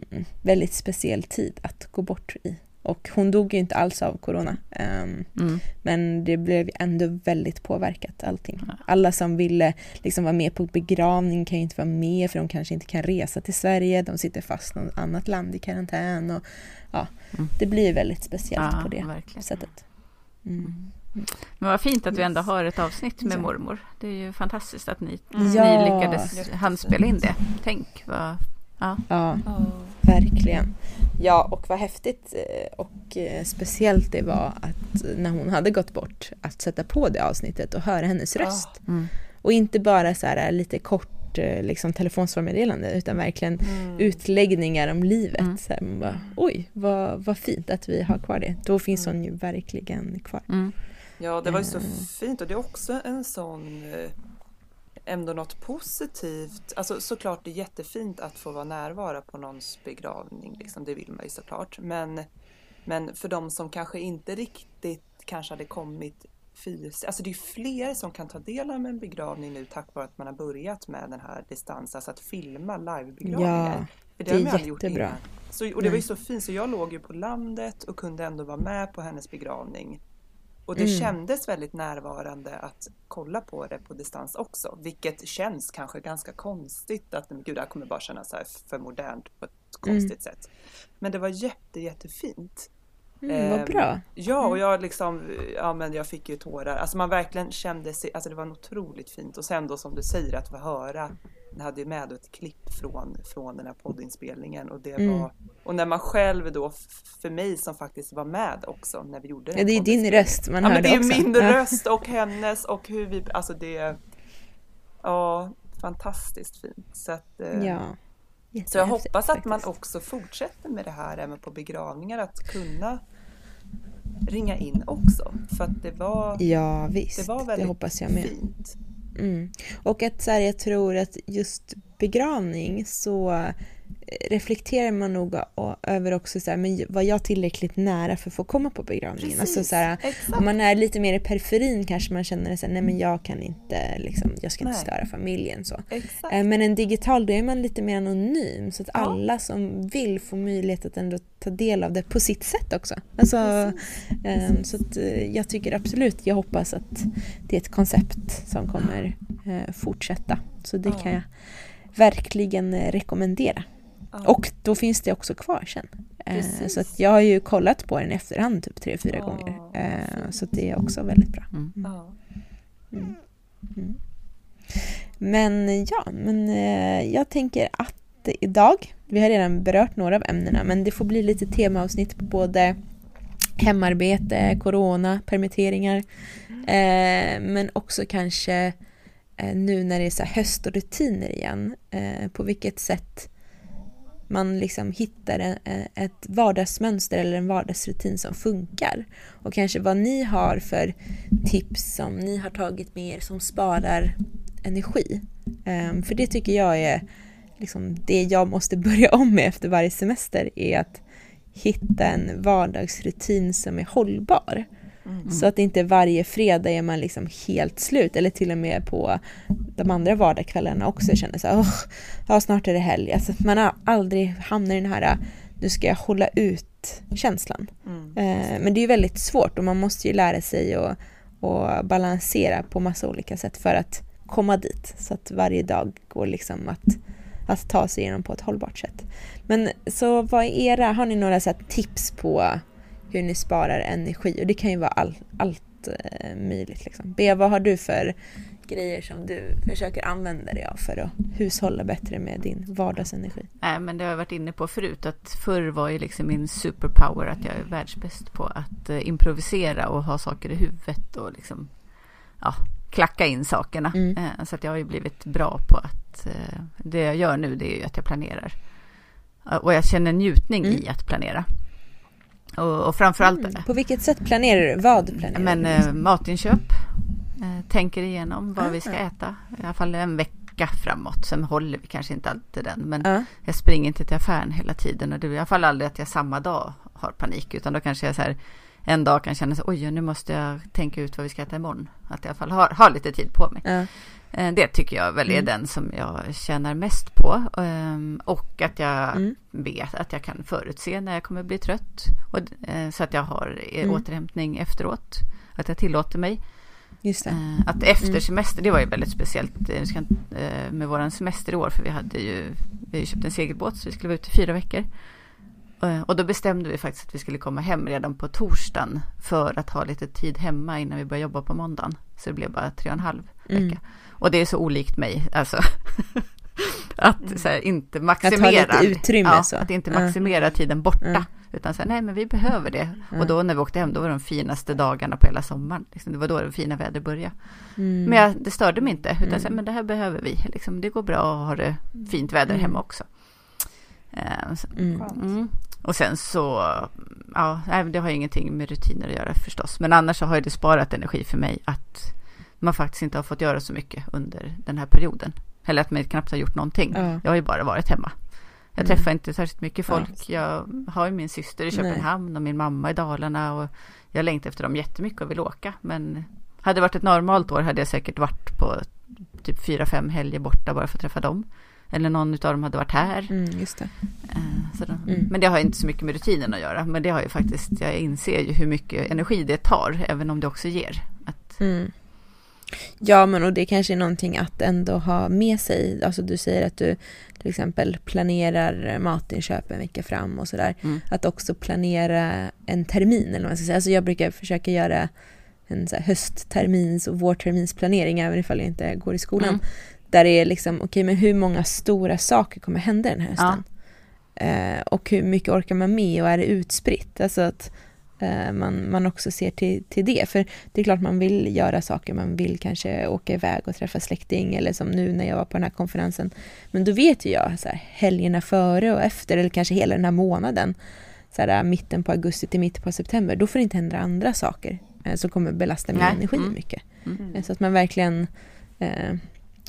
[SPEAKER 1] väldigt speciell tid att gå bort i. Och hon dog ju inte alls av corona. Ehm,
[SPEAKER 2] Mm.
[SPEAKER 1] men det blev ändå väldigt påverkat allting.
[SPEAKER 2] Ja.
[SPEAKER 1] Alla som ville liksom vara med på begravning kan ju inte vara med för de kanske inte kan resa till Sverige. De sitter fast i något annat land i karantän. Och, ja,
[SPEAKER 2] Mm.
[SPEAKER 1] Det blir väldigt speciellt
[SPEAKER 2] Ja,
[SPEAKER 1] på det
[SPEAKER 2] verkligen.
[SPEAKER 1] sättet. Mm.
[SPEAKER 2] Mm. Men vad fint att vi ändå har ett avsnitt med
[SPEAKER 1] Ja.
[SPEAKER 2] mormor. Det är ju fantastiskt att ni,
[SPEAKER 3] Mm.
[SPEAKER 2] Ni lyckades handspela in det. Tänk vad... Ja.
[SPEAKER 1] Ja,
[SPEAKER 3] Ja.
[SPEAKER 1] verkligen. Ja, och vad häftigt eh, och eh, speciellt det var att när hon hade gått bort att sätta på det avsnittet och höra hennes röst.
[SPEAKER 2] Mm.
[SPEAKER 1] Och inte bara så här lite kort eh, liksom, telefonsvarmeddelande utan verkligen mm. utläggningar om livet. Mm. Så här, man bara, Oj, vad, vad fint att vi har kvar det. Då finns mm. hon ju verkligen kvar. Mm.
[SPEAKER 3] Ja, det var ju så eh. fint och det är också en sån eh, ändå något positivt. Alltså såklart det är jättefint att få vara närvara på någons begravning, liksom, det vill man ju såklart. Men, men för de som kanske inte riktigt kanske hade kommit fysiskt, alltså det är fler som kan ta del av en begravning nu tack vare att man har börjat med den här distansen, alltså att filma livebegravningar.
[SPEAKER 1] Ja, för det, det är jättebra.
[SPEAKER 3] Så, och det var ju så fint, så jag låg ju på landet och kunde ändå vara med på hennes begravning. Och det mm. kändes väldigt närvarande att kolla på det på distans också, vilket känns kanske ganska konstigt att gud, det här kommer bara kännas så här för modernt på ett konstigt mm. sätt. Men det var jätte, jättefint.
[SPEAKER 1] Mm, vad bra. Ehm,
[SPEAKER 3] ja, och jag liksom, ja men jag fick ju tårar. Alltså man verkligen kände sig, alltså det var otroligt fint. Och sen då som du säger att få höra, hade ju med ett klipp från, från den här poddinspelningen och det mm. var, och när man själv då, för mig som faktiskt var med också när vi gjorde den
[SPEAKER 1] Ja, det är din röst man
[SPEAKER 3] ja,
[SPEAKER 1] hörde
[SPEAKER 3] också.
[SPEAKER 1] Ja,
[SPEAKER 3] det är min röst och hennes och hur vi, alltså det, ja, fantastiskt fint. Så att, eh, ja. Så jag hoppas att man också fortsätter med det här även på begravningar, att kunna ringa in också. För att det var,
[SPEAKER 1] ja, visst, det var väldigt det hoppas jag med.
[SPEAKER 3] fint.
[SPEAKER 1] Mm. Och att så här, jag tror att just begravning så reflekterar man nog över också så här, men var jag tillräckligt nära för att få komma på begravningen? alltså så här, om man är lite mer i periferin kanske man känner att nej men jag kan inte, liksom, jag ska inte nej. störa familjen så. Exakt. Eh, men en digital då är man lite mer anonym så att ja. alla som vill får möjlighet att ändå ta del av det på sitt sätt också. Alltså, um, så att, uh, jag tycker absolut, jag hoppas att det är ett koncept som kommer uh, fortsätta. Så det ja. kan jag verkligen rekommendera. Och då finns det också kvar sen. Eh, Precis. Så att jag har ju kollat på den i efterhand typ tre, fyra oh. gånger. Eh, så det är också väldigt bra. Mm. Mm. Mm. Men ja, men eh, jag tänker att idag, vi har redan berört några av ämnena, men det får bli lite temaavsnitt på både hemarbete, corona, permitteringar, men också kanske nu när det är så höst och rutiner igen, på vilket sätt man liksom hittar en, eh, ett vardagsmönster eller en vardagsrutin som funkar. Och kanske vad ni har för tips som ni har tagit med er som sparar energi. Um, för det tycker jag är liksom det jag måste börja om med efter varje semester är att hitta en vardagsrutin som är hållbar. Mm. Så att inte varje fredag är man liksom helt slut eller till och med på de andra vardagskvällarna också känner så här, ja, snart är det helg. Alltså man har aldrig hamnar i den här, nu ska jag hålla ut känslan. Mm. Eh, men det är ju väldigt svårt och man måste ju lära sig att och balansera på massa olika sätt för att komma dit. Så att varje dag går liksom att, att ta sig igenom på ett hållbart sätt. Men så vad är era, har ni några så tips på hur ni sparar energi? Och det kan ju vara all, allt eh, möjligt. Liksom. Bea, vad har du för grejer som du försöker använda dig av för att hushålla bättre med din vardagsenergi?
[SPEAKER 2] Nej, men det har jag varit inne på förut att förr var ju liksom min superpower att jag är världsbäst på att uh, improvisera och ha saker i huvudet och liksom ja, klacka in sakerna. Mm. Uh, så att jag har ju blivit bra på att uh, det jag gör nu det är ju att jag planerar. och jag känner njutning mm. i att planera. Och, och framförallt... Mm.
[SPEAKER 1] På vilket sätt planerar du? Vad planerar du?
[SPEAKER 2] Men eh, matinköp. Eh, tänker igenom vad ah. vi ska äta. I alla fall en vecka framåt. Sen håller vi kanske inte alltid den. Men ah. jag springer inte till affären hela tiden. Och det är i alla fall aldrig att jag samma dag har panik. Utan då kanske jag så här en dag kan känna så oj nu måste jag tänka ut vad vi ska äta imorgon. Att jag i alla fall har, har lite tid på mig. Ah. Eh, det tycker jag väl är mm. den som jag tjänar mest på. Ehm, och att jag mm. vet att jag kan förutse när jag kommer bli trött. Och, eh, så att jag har mm. återhämtning efteråt. Att jag tillåter mig.
[SPEAKER 1] Eh,
[SPEAKER 2] att efter mm. semester, det var ju väldigt speciellt med våran semester i år. För vi hade ju vi köpt en segelbåt så vi skulle vara ute i fyra veckor. Och då bestämde vi faktiskt att vi skulle komma hem redan på torsdagen för att ha lite tid hemma innan vi började jobba på måndagen. Så det blev bara tre och en halv vecka. Mm. Och det är så olikt mig, alltså. att mm. här, inte maximera.
[SPEAKER 1] Att ha lite utrymme
[SPEAKER 2] ja,
[SPEAKER 1] så.
[SPEAKER 2] Att inte maximera uh. tiden borta. Uh. Utan så här, nej men vi behöver det.
[SPEAKER 1] Mm.
[SPEAKER 2] Och då när vi åkte hem, då var det de finaste dagarna på hela sommaren. Liksom, det var då det fina vädret började.
[SPEAKER 1] Mm.
[SPEAKER 2] Men jag, det störde mig inte. Utan
[SPEAKER 1] Mm.
[SPEAKER 2] så här, men det här behöver vi. Liksom, det går bra att ha det fint väder
[SPEAKER 1] Mm.
[SPEAKER 2] hemma också. Eh,
[SPEAKER 1] Mm.
[SPEAKER 2] Mm. Och sen så, ja, nej, det har ju ingenting med rutiner att göra förstås. Men annars så har ju det sparat energi för mig att man faktiskt inte har fått göra så mycket under den här perioden. Eller att man knappt har gjort någonting.
[SPEAKER 1] Ja.
[SPEAKER 2] Jag har ju bara varit hemma. Jag
[SPEAKER 1] Mm.
[SPEAKER 2] träffar inte särskilt mycket
[SPEAKER 1] Ja,
[SPEAKER 2] folk. jag har ju min syster i
[SPEAKER 1] Nej.
[SPEAKER 2] Köpenhamn och min mamma i Dalarna. Och jag längtar efter dem jättemycket och vill åka. Men hade det varit ett normalt år hade jag säkert varit på typ fyra, fem helger borta bara för att träffa dem. Eller någon av dem hade varit här.
[SPEAKER 1] Mm, just det.
[SPEAKER 2] Eh, då,
[SPEAKER 1] Mm.
[SPEAKER 2] Men det har inte så mycket med rutinen att göra. Men det har ju faktiskt, jag inser ju hur mycket energi det tar, även om det också ger. Att,
[SPEAKER 1] Mm. Ja, men och det kanske är någonting att ändå ha med sig. Alltså du säger att du till exempel planerar matinköp en vecka fram och sådär.
[SPEAKER 2] mm,
[SPEAKER 1] Att också planera en termin eller vad man ska säga. Alltså jag brukar försöka göra en så hösttermins och vårterminsplanering även ifall jag inte går i skolan.
[SPEAKER 2] Mm.
[SPEAKER 1] Där det är liksom, okej men hur många stora saker kommer hända den här hösten? Eh, och hur mycket orkar man med och är det utspritt? Alltså att eh, man, man också ser till, till det. För det är klart man vill göra saker, man vill kanske åka iväg och träffa släkting eller som nu när jag var på den här konferensen. Men då vet ju jag så här, helgerna före och efter eller kanske hela den här månaden, så här, mitten på augusti till mitten på september, då får det inte hända andra saker eh, som kommer belasta min
[SPEAKER 2] Nej,
[SPEAKER 1] energi
[SPEAKER 2] mm.
[SPEAKER 1] mycket.
[SPEAKER 3] Mm.
[SPEAKER 1] Eh, Så att man verkligen eh,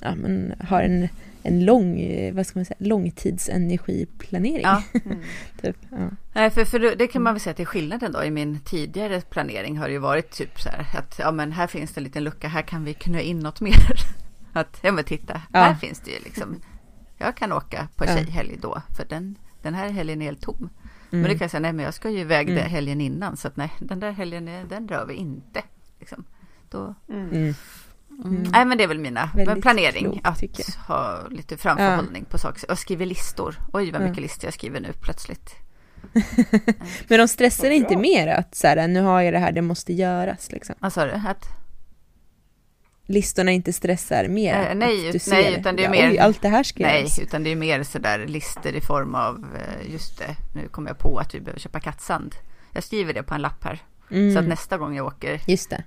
[SPEAKER 1] ja, men har en, en lång, eh, vad ska man säga, långtidsenergiplanering.
[SPEAKER 2] ja.
[SPEAKER 3] Mm.
[SPEAKER 1] Typ. Ja.
[SPEAKER 2] Nej, för, för det kan man väl säga till skillnaden då. I min tidigare planering har det ju varit typ så här att ja, men här finns det en liten lucka, här kan vi knö in något mer. Att, ja men titta,
[SPEAKER 1] Ja.
[SPEAKER 2] här finns det ju liksom. Jag kan åka på tjejhelg då, för den, den här helgen är helt tom.
[SPEAKER 1] Mm.
[SPEAKER 2] Men det kan jag säga, nej men jag ska ju iväg
[SPEAKER 1] Mm.
[SPEAKER 2] det helgen innan, så att nej, den där helgen, är- den rör vi inte. Liksom. Då,
[SPEAKER 3] Mm.
[SPEAKER 1] Mm.
[SPEAKER 2] Nej men det är väl mina
[SPEAKER 1] Väldigt
[SPEAKER 2] planering,
[SPEAKER 1] klokt,
[SPEAKER 2] att ha lite framförhållning på saker. Och skriver listor. Oj vad
[SPEAKER 1] Ja.
[SPEAKER 2] mycket listor jag skriver nu plötsligt.
[SPEAKER 1] Men de stressar inte mer att så här, nu har jag det här, det måste göras. Liksom.
[SPEAKER 2] Vad sa du? Att,
[SPEAKER 1] Listorna inte stressar mer.
[SPEAKER 2] Eh, nej, ut- nej, utan det är
[SPEAKER 1] ja,
[SPEAKER 2] mer-
[SPEAKER 1] Oj, allt det här ska
[SPEAKER 2] Nej,
[SPEAKER 1] göras.
[SPEAKER 2] utan det är mer sådär listor i form av, eh, just det, nu kommer jag på att vi behöver köpa kattsand. Jag skriver det på en lapp här.
[SPEAKER 1] Mm.
[SPEAKER 2] Så att nästa gång jag åker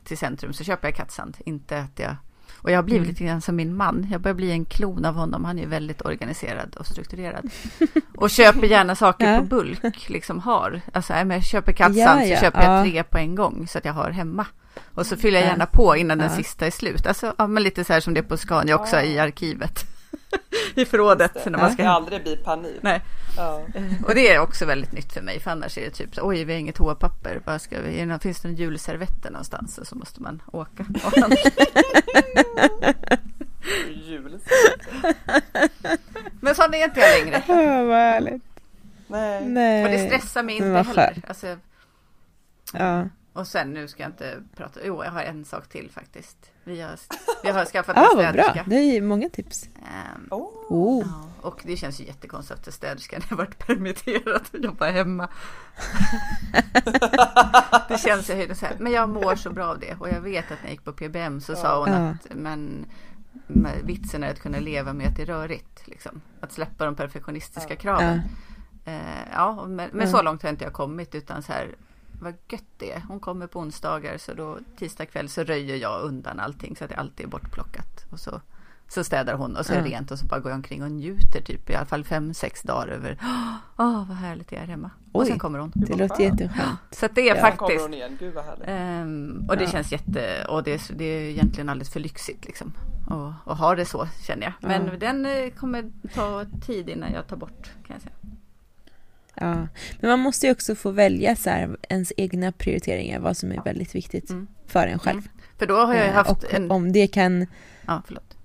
[SPEAKER 2] till centrum så köper jag kattsand. Inte att jag... Och jag har blivit
[SPEAKER 1] Mm.
[SPEAKER 2] lite grann som min man. Jag börjar bli en klon av honom. Han är ju väldigt organiserad och strukturerad. Och köper gärna saker
[SPEAKER 1] Ja.
[SPEAKER 2] på bulk. Liksom har. Alltså men jag köper kattsand
[SPEAKER 1] Ja, ja,
[SPEAKER 2] så köper jag
[SPEAKER 1] ja.
[SPEAKER 2] tre på en gång. Så att jag har hemma. Och så fyller jag
[SPEAKER 1] Ja.
[SPEAKER 2] gärna på innan den sista är slut. Alltså ja, men lite så här som det är på Scania också i arkivet. I förrådet.
[SPEAKER 3] Det.
[SPEAKER 2] När man
[SPEAKER 3] Det
[SPEAKER 2] ska
[SPEAKER 3] ska aldrig bli panik.
[SPEAKER 2] Nej.
[SPEAKER 3] Ja.
[SPEAKER 2] och det är också väldigt nytt för mig. För annars är det typ så, oj vi har inget toapapper. Vad ska vi, det- finns det en julservetter någonstans? Och så måste man åka. Men sån är inte jag längre.
[SPEAKER 1] Oh, vad härligt.
[SPEAKER 3] Nej.
[SPEAKER 1] Nej.
[SPEAKER 2] Och det stressar mig inte heller. Alltså,
[SPEAKER 1] Ja.
[SPEAKER 2] och sen nu ska jag inte prata. Jo, jag har en sak till faktiskt. Vi har, vi har skaffat
[SPEAKER 1] Ah,
[SPEAKER 2] en
[SPEAKER 1] vad bra.
[SPEAKER 2] städerska.
[SPEAKER 1] Det är många tips.
[SPEAKER 2] Ehm,
[SPEAKER 3] Oh.
[SPEAKER 1] Oh.
[SPEAKER 2] och det känns ju jättekonstigt efter städerskan har varit permitterad och jobbar hemma. det känns ju så här, men jag mår så bra av det. Och jag vet att när jag gick på PBM så sa hon
[SPEAKER 1] Ja.
[SPEAKER 2] att men, vitsen är att kunna leva med att det är rörigt. Liksom. Att släppa de perfektionistiska
[SPEAKER 3] Ja.
[SPEAKER 2] kraven.
[SPEAKER 1] Ja.
[SPEAKER 2] Eh, ja, men, men
[SPEAKER 1] Ja.
[SPEAKER 2] så långt har inte jag kommit utan så här vad gött det är. Hon kommer på onsdagar så då tisdag kväll så röjer jag undan allting så att det alltid är bortplockat. Och så, så städar hon och så är det
[SPEAKER 1] Ja.
[SPEAKER 2] rent och så bara går jag omkring och njuter typ i alla fall fem, sex dagar över åh vad härligt det är hemma. Och
[SPEAKER 1] Oj.
[SPEAKER 2] sen kommer hon.
[SPEAKER 1] Det låter jätteskönt.
[SPEAKER 2] Så det är
[SPEAKER 1] Ja.
[SPEAKER 3] Sen kommer
[SPEAKER 2] faktiskt
[SPEAKER 3] hon igen. Gud vad härligt.
[SPEAKER 2] ehm, och det
[SPEAKER 1] Ja.
[SPEAKER 2] känns jätte och det är, det är egentligen alldeles för lyxigt liksom. Och, och ha det så känner jag. Men
[SPEAKER 1] Ja.
[SPEAKER 2] den eh, kommer ta tid innan jag tar bort kan jag säga.
[SPEAKER 1] Ja. Men man måste ju också få välja så här, ens egna prioriteringar, vad som är väldigt viktigt
[SPEAKER 2] Mm.
[SPEAKER 1] för en själv.
[SPEAKER 2] För då har jag
[SPEAKER 1] Eh,
[SPEAKER 2] haft
[SPEAKER 1] och
[SPEAKER 2] en...
[SPEAKER 1] om det kan,
[SPEAKER 2] Ja, förlåt.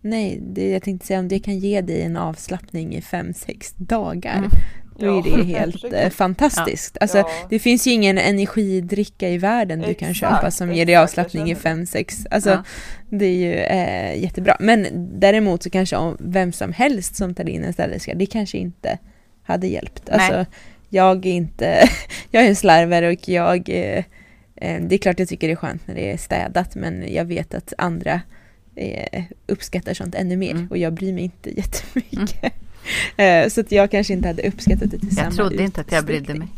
[SPEAKER 1] nej, det, jag tänkte säga om det kan ge dig en avslappning i fem, sex dagar,
[SPEAKER 2] Mm.
[SPEAKER 1] då är
[SPEAKER 3] Ja,
[SPEAKER 1] det helt eh, fantastiskt. Alltså,
[SPEAKER 3] Ja.
[SPEAKER 1] det finns ju ingen energidricka i världen du kan
[SPEAKER 3] Exakt,
[SPEAKER 1] köpa som ger dig avslappning i fem, sex. Alltså,
[SPEAKER 2] Ja.
[SPEAKER 1] det är ju eh, jättebra. Men däremot så kanske om vem som helst som tar in en städerska, det kanske inte hade hjälpt.
[SPEAKER 2] Nej.
[SPEAKER 1] Alltså, jag är inte, jag är en slarvare och jag, eh, eh, det är klart jag tycker det är skönt när det är städat, men jag vet att andra eh, uppskattar sånt ännu mer
[SPEAKER 2] Mm.
[SPEAKER 1] och jag bryr mig inte jättemycket. Eh, så att jag kanske inte hade uppskattat det till samma
[SPEAKER 2] Jag trodde inte att jag brydde mig.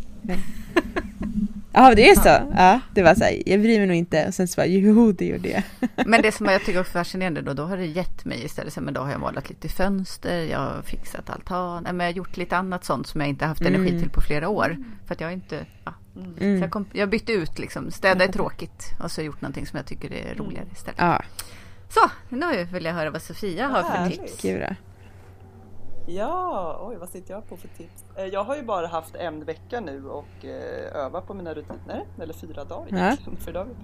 [SPEAKER 1] Ja, det är så? Ja, det var så här, jag bryr mig nog inte. Och sen så bara, jo, det gjorde jag.
[SPEAKER 2] Men det som jag tycker är fascinerande då, då har det gett mig istället, så, men då har jag målat lite fönster, jag har fixat altan, men jag har gjort lite annat sånt som jag inte haft energi
[SPEAKER 1] Mm.
[SPEAKER 2] till på flera år. För att jag inte, ja.
[SPEAKER 1] Mm.
[SPEAKER 2] Så jag, kom, jag bytte ut liksom, städa är tråkigt och så gjort någonting som jag tycker är roligare istället.
[SPEAKER 1] Ja,
[SPEAKER 2] Så, nu vill jag höra vad Sofia har för
[SPEAKER 3] Härligt.
[SPEAKER 2] tips.
[SPEAKER 1] då.
[SPEAKER 3] Ja, oj vad sitter jag på för tips? Eh, Jag har ju bara haft en vecka nu och eh, övat på mina rutiner, eller fyra dagar egentligen, för då har vi.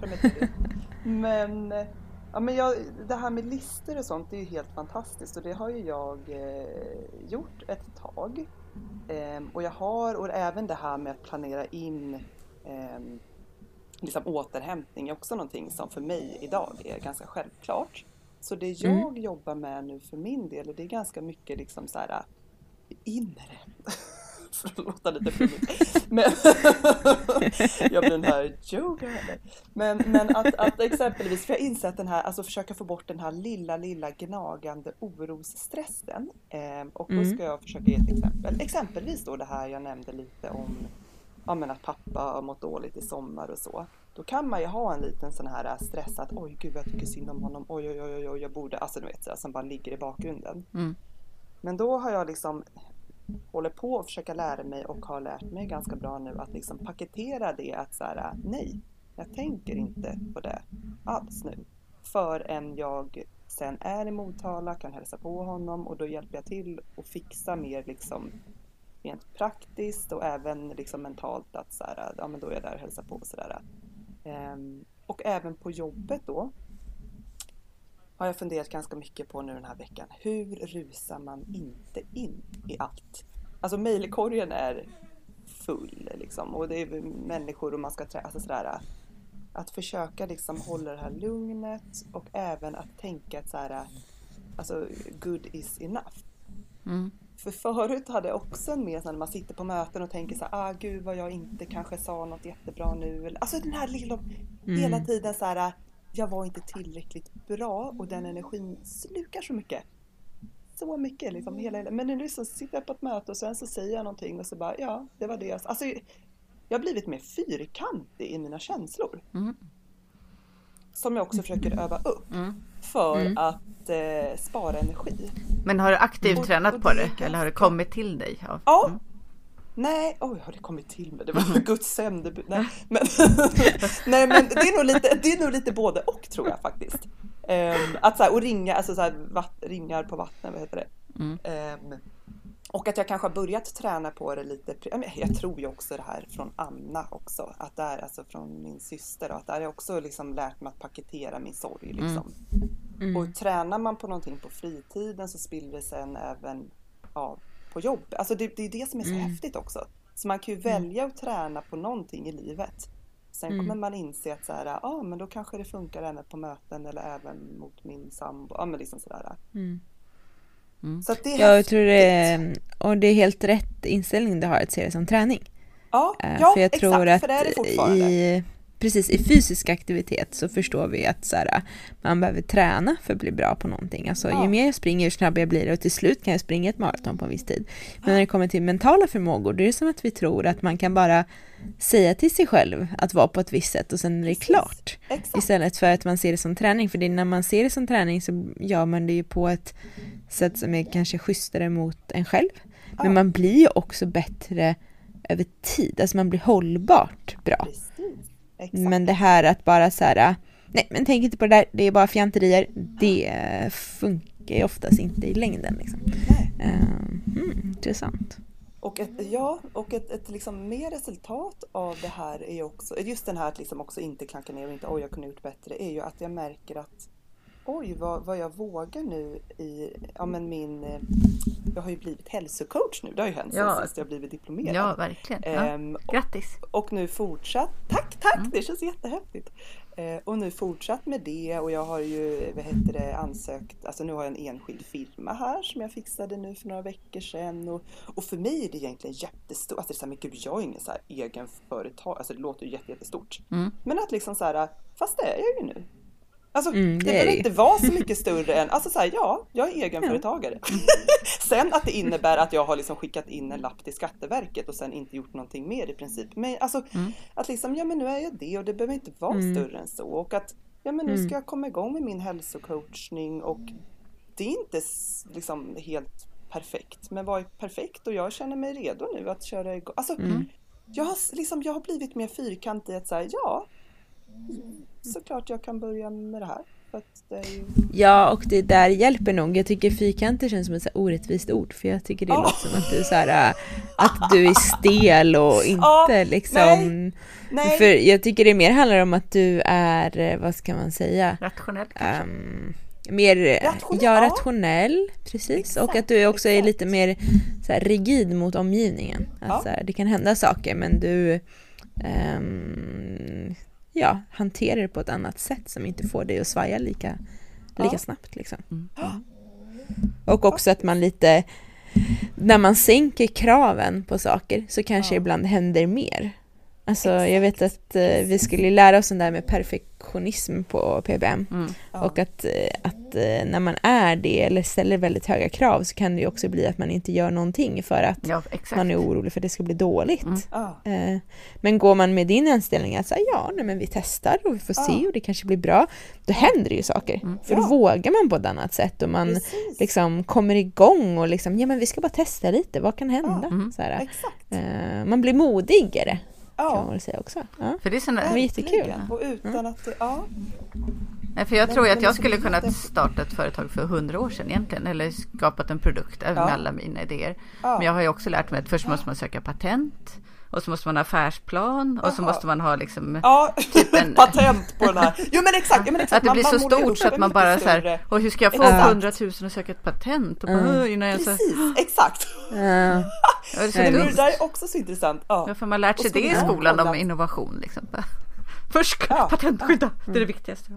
[SPEAKER 3] Men, eh, ja, men jag, det här med listor och sånt det är ju helt fantastiskt och det har ju jag gjort ett tag. Ehm, och jag har, och även det här med att planera in ehm, liksom återhämtning är också någonting som för mig idag är ganska självklart. Så det jag
[SPEAKER 1] Mm.
[SPEAKER 3] jobbar med nu för min del, det är ganska mycket liksom så här inre. för att låta lite flummigt. Men jag blir den här yoga. Men, men att, att exempelvis, för jag har insett den här, alltså försöka få bort den här lilla, lilla gnagande orosstressen. Eh, och då
[SPEAKER 1] Mm.
[SPEAKER 3] ska jag försöka ge ett exempel. Exempelvis då det här jag nämnde lite om ja, men att pappa har mått dåligt i sommar och så. Då kan man ju ha en liten sån här stress att oj gud jag tycker synd om honom, oj oj oj oj, oj jag borde, alltså du vet så här, som bara ligger i bakgrunden.
[SPEAKER 2] Mm.
[SPEAKER 3] Men då har jag liksom håller på att försöka lära mig och har lärt mig ganska bra nu att liksom paketera det att så här, nej, jag tänker inte på det alls nu. Förrän jag sen är i Motala, kan hälsa på honom och då hjälper jag till att fixa mer liksom rent praktiskt och även liksom mentalt att så här, ja men då är jag där och hälsar på och sådär. Ehm, och även på jobbet då har jag funderat ganska mycket på nu den här veckan. Hur rusar man inte in i allt? Alltså mejlkorgen är full liksom och det är människor och man ska träffa, alltså sådär. Att försöka liksom hålla det här lugnet och även att tänka att så här, alltså good is enough.
[SPEAKER 2] Mm.
[SPEAKER 3] För förut hade jag också en mer när man sitter på möten och tänker så här, ah gud vad jag inte kanske sa något jättebra nu. Alltså den här lilla, hela tiden så här, jag var inte tillräckligt bra och den energin slukar så mycket. Så mycket liksom. Hela, men nu så sitter jag på ett möte och sen så säger jag någonting och så bara, ja det var det jag sa. Alltså, jag har blivit mer fyrkantig i mina känslor.
[SPEAKER 2] Mm.
[SPEAKER 3] Som jag också försöker öva upp
[SPEAKER 2] Mm.
[SPEAKER 3] för
[SPEAKER 1] Mm.
[SPEAKER 3] att eh, spara energi.
[SPEAKER 2] Men har du aktivt
[SPEAKER 3] Och-
[SPEAKER 2] tränat
[SPEAKER 3] och
[SPEAKER 2] på
[SPEAKER 3] det
[SPEAKER 2] Eller har det kommit till dig? Ja.
[SPEAKER 3] Ja.
[SPEAKER 2] Mm.
[SPEAKER 3] Nej, oj har det kommit till mig? Det var Guds sändebud. Nej, men, nej men det är, nog lite, det är nog lite både och tror jag faktiskt. Ehm, att så här, och ringa, alltså så här, vatt, ringar på vattnet, vad heter det?
[SPEAKER 2] Mm.
[SPEAKER 3] Och att jag kanske har börjat träna på det lite. Jag tror ju också det här från Anna också. Att där, alltså från min syster. Och att där har jag också liksom lärt mig att paketera min sorg. Liksom.
[SPEAKER 1] Mm.
[SPEAKER 3] Och tränar man på någonting på fritiden så spiller det sen även ja, på jobb. Alltså det, det är det som är så
[SPEAKER 1] Mm.
[SPEAKER 3] häftigt också. Så man kan ju välja att träna på någonting i livet. Sen
[SPEAKER 1] Mm.
[SPEAKER 3] kommer man inse att så här, ja men då kanske det funkar även på möten eller även mot min sambo. Ja men liksom sådär.
[SPEAKER 1] Mm.
[SPEAKER 3] Så det är
[SPEAKER 1] jag
[SPEAKER 3] häftigt.
[SPEAKER 1] tror det är, och det är helt rätt inställning du har att se det som träning.
[SPEAKER 3] Ja,
[SPEAKER 1] Eh,
[SPEAKER 3] ja
[SPEAKER 1] för jag tror
[SPEAKER 3] exakt,
[SPEAKER 1] att
[SPEAKER 3] för det är det fortfarande.
[SPEAKER 1] i, precis, i fysisk aktivitet så förstår vi att så här, man behöver träna för att bli bra på någonting. Alltså,
[SPEAKER 3] Ja.
[SPEAKER 1] Ju mer jag springer, ju snabbare jag blir det och till slut kan jag springa ett maraton på en viss tid. Men när det kommer till mentala förmågor, då är det som att vi tror att man kan bara säga till sig själv att vara på ett visst sätt och sen är det klart.
[SPEAKER 3] Exakt.
[SPEAKER 1] Istället för att man ser det som träning, för det är när man ser det som träning så gör man det ju på ett sätt som är kanske schysstare mot en själv. Men
[SPEAKER 3] Ja.
[SPEAKER 1] man blir ju också bättre över tid, alltså man blir hållbart bra. Men det här att bara så här, nej men tänk inte på det där, det är bara fjanterier, det funkar ju oftast inte i längden. Liksom. Mm, intressant.
[SPEAKER 3] Och ett, ja, och ett, ett liksom mer resultat av det här är också, just den här att liksom också inte klanka ner och inte oj jag kunde gjort bättre, är ju att jag märker att oj vad, vad jag vågar nu i, ja men min, eh, jag har ju blivit hälsocoach nu, det har ju hänt
[SPEAKER 2] Ja.
[SPEAKER 3] sen sist jag blivit diplomerad.
[SPEAKER 2] Ja, verkligen. Ja.
[SPEAKER 3] Ehm, och,
[SPEAKER 2] Grattis!
[SPEAKER 3] och nu fortsatt, tack tack,
[SPEAKER 2] Mm.
[SPEAKER 3] det känns jättehäftigt. Eh, och nu fortsatt med det och jag har ju, vad heter det, ansökt, alltså nu har jag en enskild firma här som jag fixade nu för några veckor sedan. Och, och för mig är det egentligen jättestort, alltså det är så här, men gud jag är ingen så här egen företag, alltså det låter ju jätte, jättestort.
[SPEAKER 2] Mm.
[SPEAKER 3] Men att liksom så här, fast det är jag ju nu. Alltså
[SPEAKER 1] Mm,
[SPEAKER 3] det, behöver inte vara så mycket större än, alltså så här, ja, jag är egenföretagare. sen att det innebär att jag har liksom skickat in en lapp till Skatteverket och sen inte gjort någonting mer i princip. Men alltså
[SPEAKER 2] Mm.
[SPEAKER 3] att liksom, ja men nu är jag det och det behöver inte vara
[SPEAKER 1] Mm.
[SPEAKER 3] större än så. Och att, ja men nu
[SPEAKER 1] Mm.
[SPEAKER 3] ska jag komma igång med min hälsocoachning och det är inte liksom helt perfekt. Men vad är perfekt? Och jag känner mig redo nu att köra igång. Alltså,
[SPEAKER 1] Mm.
[SPEAKER 3] jag, har, liksom, jag har blivit mer fyrkantig att säga ja, såklart jag kan börja med det här. För att det är ju...
[SPEAKER 1] Ja, och det där hjälper nog. Jag tycker fyrkanter känns som ett så orättvist ord, för jag tycker det
[SPEAKER 3] Ja.
[SPEAKER 1] låter som att du är så här, äh, att du är stel och inte
[SPEAKER 3] Ja,
[SPEAKER 1] liksom...
[SPEAKER 3] Nej,
[SPEAKER 1] För jag tycker det mer handlar om att du är, eh, vad ska man säga,
[SPEAKER 2] Rationellt kanske.
[SPEAKER 1] Ehm, mer
[SPEAKER 3] Rationell,
[SPEAKER 1] ja,
[SPEAKER 3] ja.
[SPEAKER 1] rationell, precis.
[SPEAKER 3] Exakt,
[SPEAKER 1] och att du också är
[SPEAKER 3] exakt.
[SPEAKER 1] lite mer så här, rigid mot omgivningen. Att,
[SPEAKER 3] Ja.
[SPEAKER 1] så här, det kan hända saker men du ehm, ja, hanterar det på ett annat sätt som inte får dig att svaja lika, lika
[SPEAKER 3] Ja.
[SPEAKER 1] snabbt. Liksom.
[SPEAKER 2] Mm.
[SPEAKER 1] Och också att man lite, när man sänker kraven på saker så kanske
[SPEAKER 3] Ja.
[SPEAKER 1] ibland händer mer. Alltså jag vet
[SPEAKER 3] Exakt.
[SPEAKER 1] att eh, vi skulle lära oss den där med perfektionism på PBM.
[SPEAKER 2] Mm.
[SPEAKER 3] ja.
[SPEAKER 1] Och att, eh, att eh, när man är det eller ställer väldigt höga krav så kan det ju också bli att man inte gör någonting för att
[SPEAKER 2] Ja, exakt.
[SPEAKER 1] man är orolig för att det ska bli dåligt.
[SPEAKER 2] Mm.
[SPEAKER 3] ja.
[SPEAKER 1] Eh, Men går man med din inställning att säga ja, nej, men vi testar och vi får se
[SPEAKER 3] Ja.
[SPEAKER 1] och det kanske blir bra, då händer det ju saker.
[SPEAKER 2] Mm.
[SPEAKER 1] För då
[SPEAKER 3] Ja.
[SPEAKER 1] vågar man på ett annat sätt och man
[SPEAKER 3] Precis.
[SPEAKER 1] liksom kommer igång och liksom, ja men vi ska bara testa lite, vad kan hända?
[SPEAKER 3] Ja.
[SPEAKER 2] Mm.
[SPEAKER 1] Så här,
[SPEAKER 3] Exakt.
[SPEAKER 1] eh, man blir modigare kan man
[SPEAKER 3] Ja,
[SPEAKER 1] väl säga också. Ja.
[SPEAKER 2] För det är såna,
[SPEAKER 1] var jättekul.
[SPEAKER 3] Och utan att det, ja.
[SPEAKER 2] Nej, för jag
[SPEAKER 3] Men-
[SPEAKER 2] tror ju att jag skulle kunnat starta ett företag för hundra år sedan egentligen. Eller skapat en produkt med
[SPEAKER 3] Ja.
[SPEAKER 2] alla mina idéer.
[SPEAKER 3] ja.
[SPEAKER 2] Men jag har ju också lärt mig att först måste man söka patent. Och så måste man ha affärsplan. Och så
[SPEAKER 3] Jaha.
[SPEAKER 2] måste man ha liksom
[SPEAKER 3] Ja,
[SPEAKER 2] en-
[SPEAKER 3] patent på den här. Jo men exakt. Ja, men exakt.
[SPEAKER 2] Att det blir så stort så att man bara så här, och hur ska jag få
[SPEAKER 3] Exakt.
[SPEAKER 2] hundratusen och söka ett patent? Och bara,
[SPEAKER 1] Mm.
[SPEAKER 2] Innan jag så,
[SPEAKER 3] Precis, exakt.
[SPEAKER 1] Ja.
[SPEAKER 2] ja, det är så
[SPEAKER 3] det där är också så intressant. Ja.
[SPEAKER 2] Ja, för man har lärt sig det i
[SPEAKER 3] jag
[SPEAKER 2] skolan om innovation. Liksom. Först
[SPEAKER 3] Ja.
[SPEAKER 2] patentskydda, det är det viktigaste.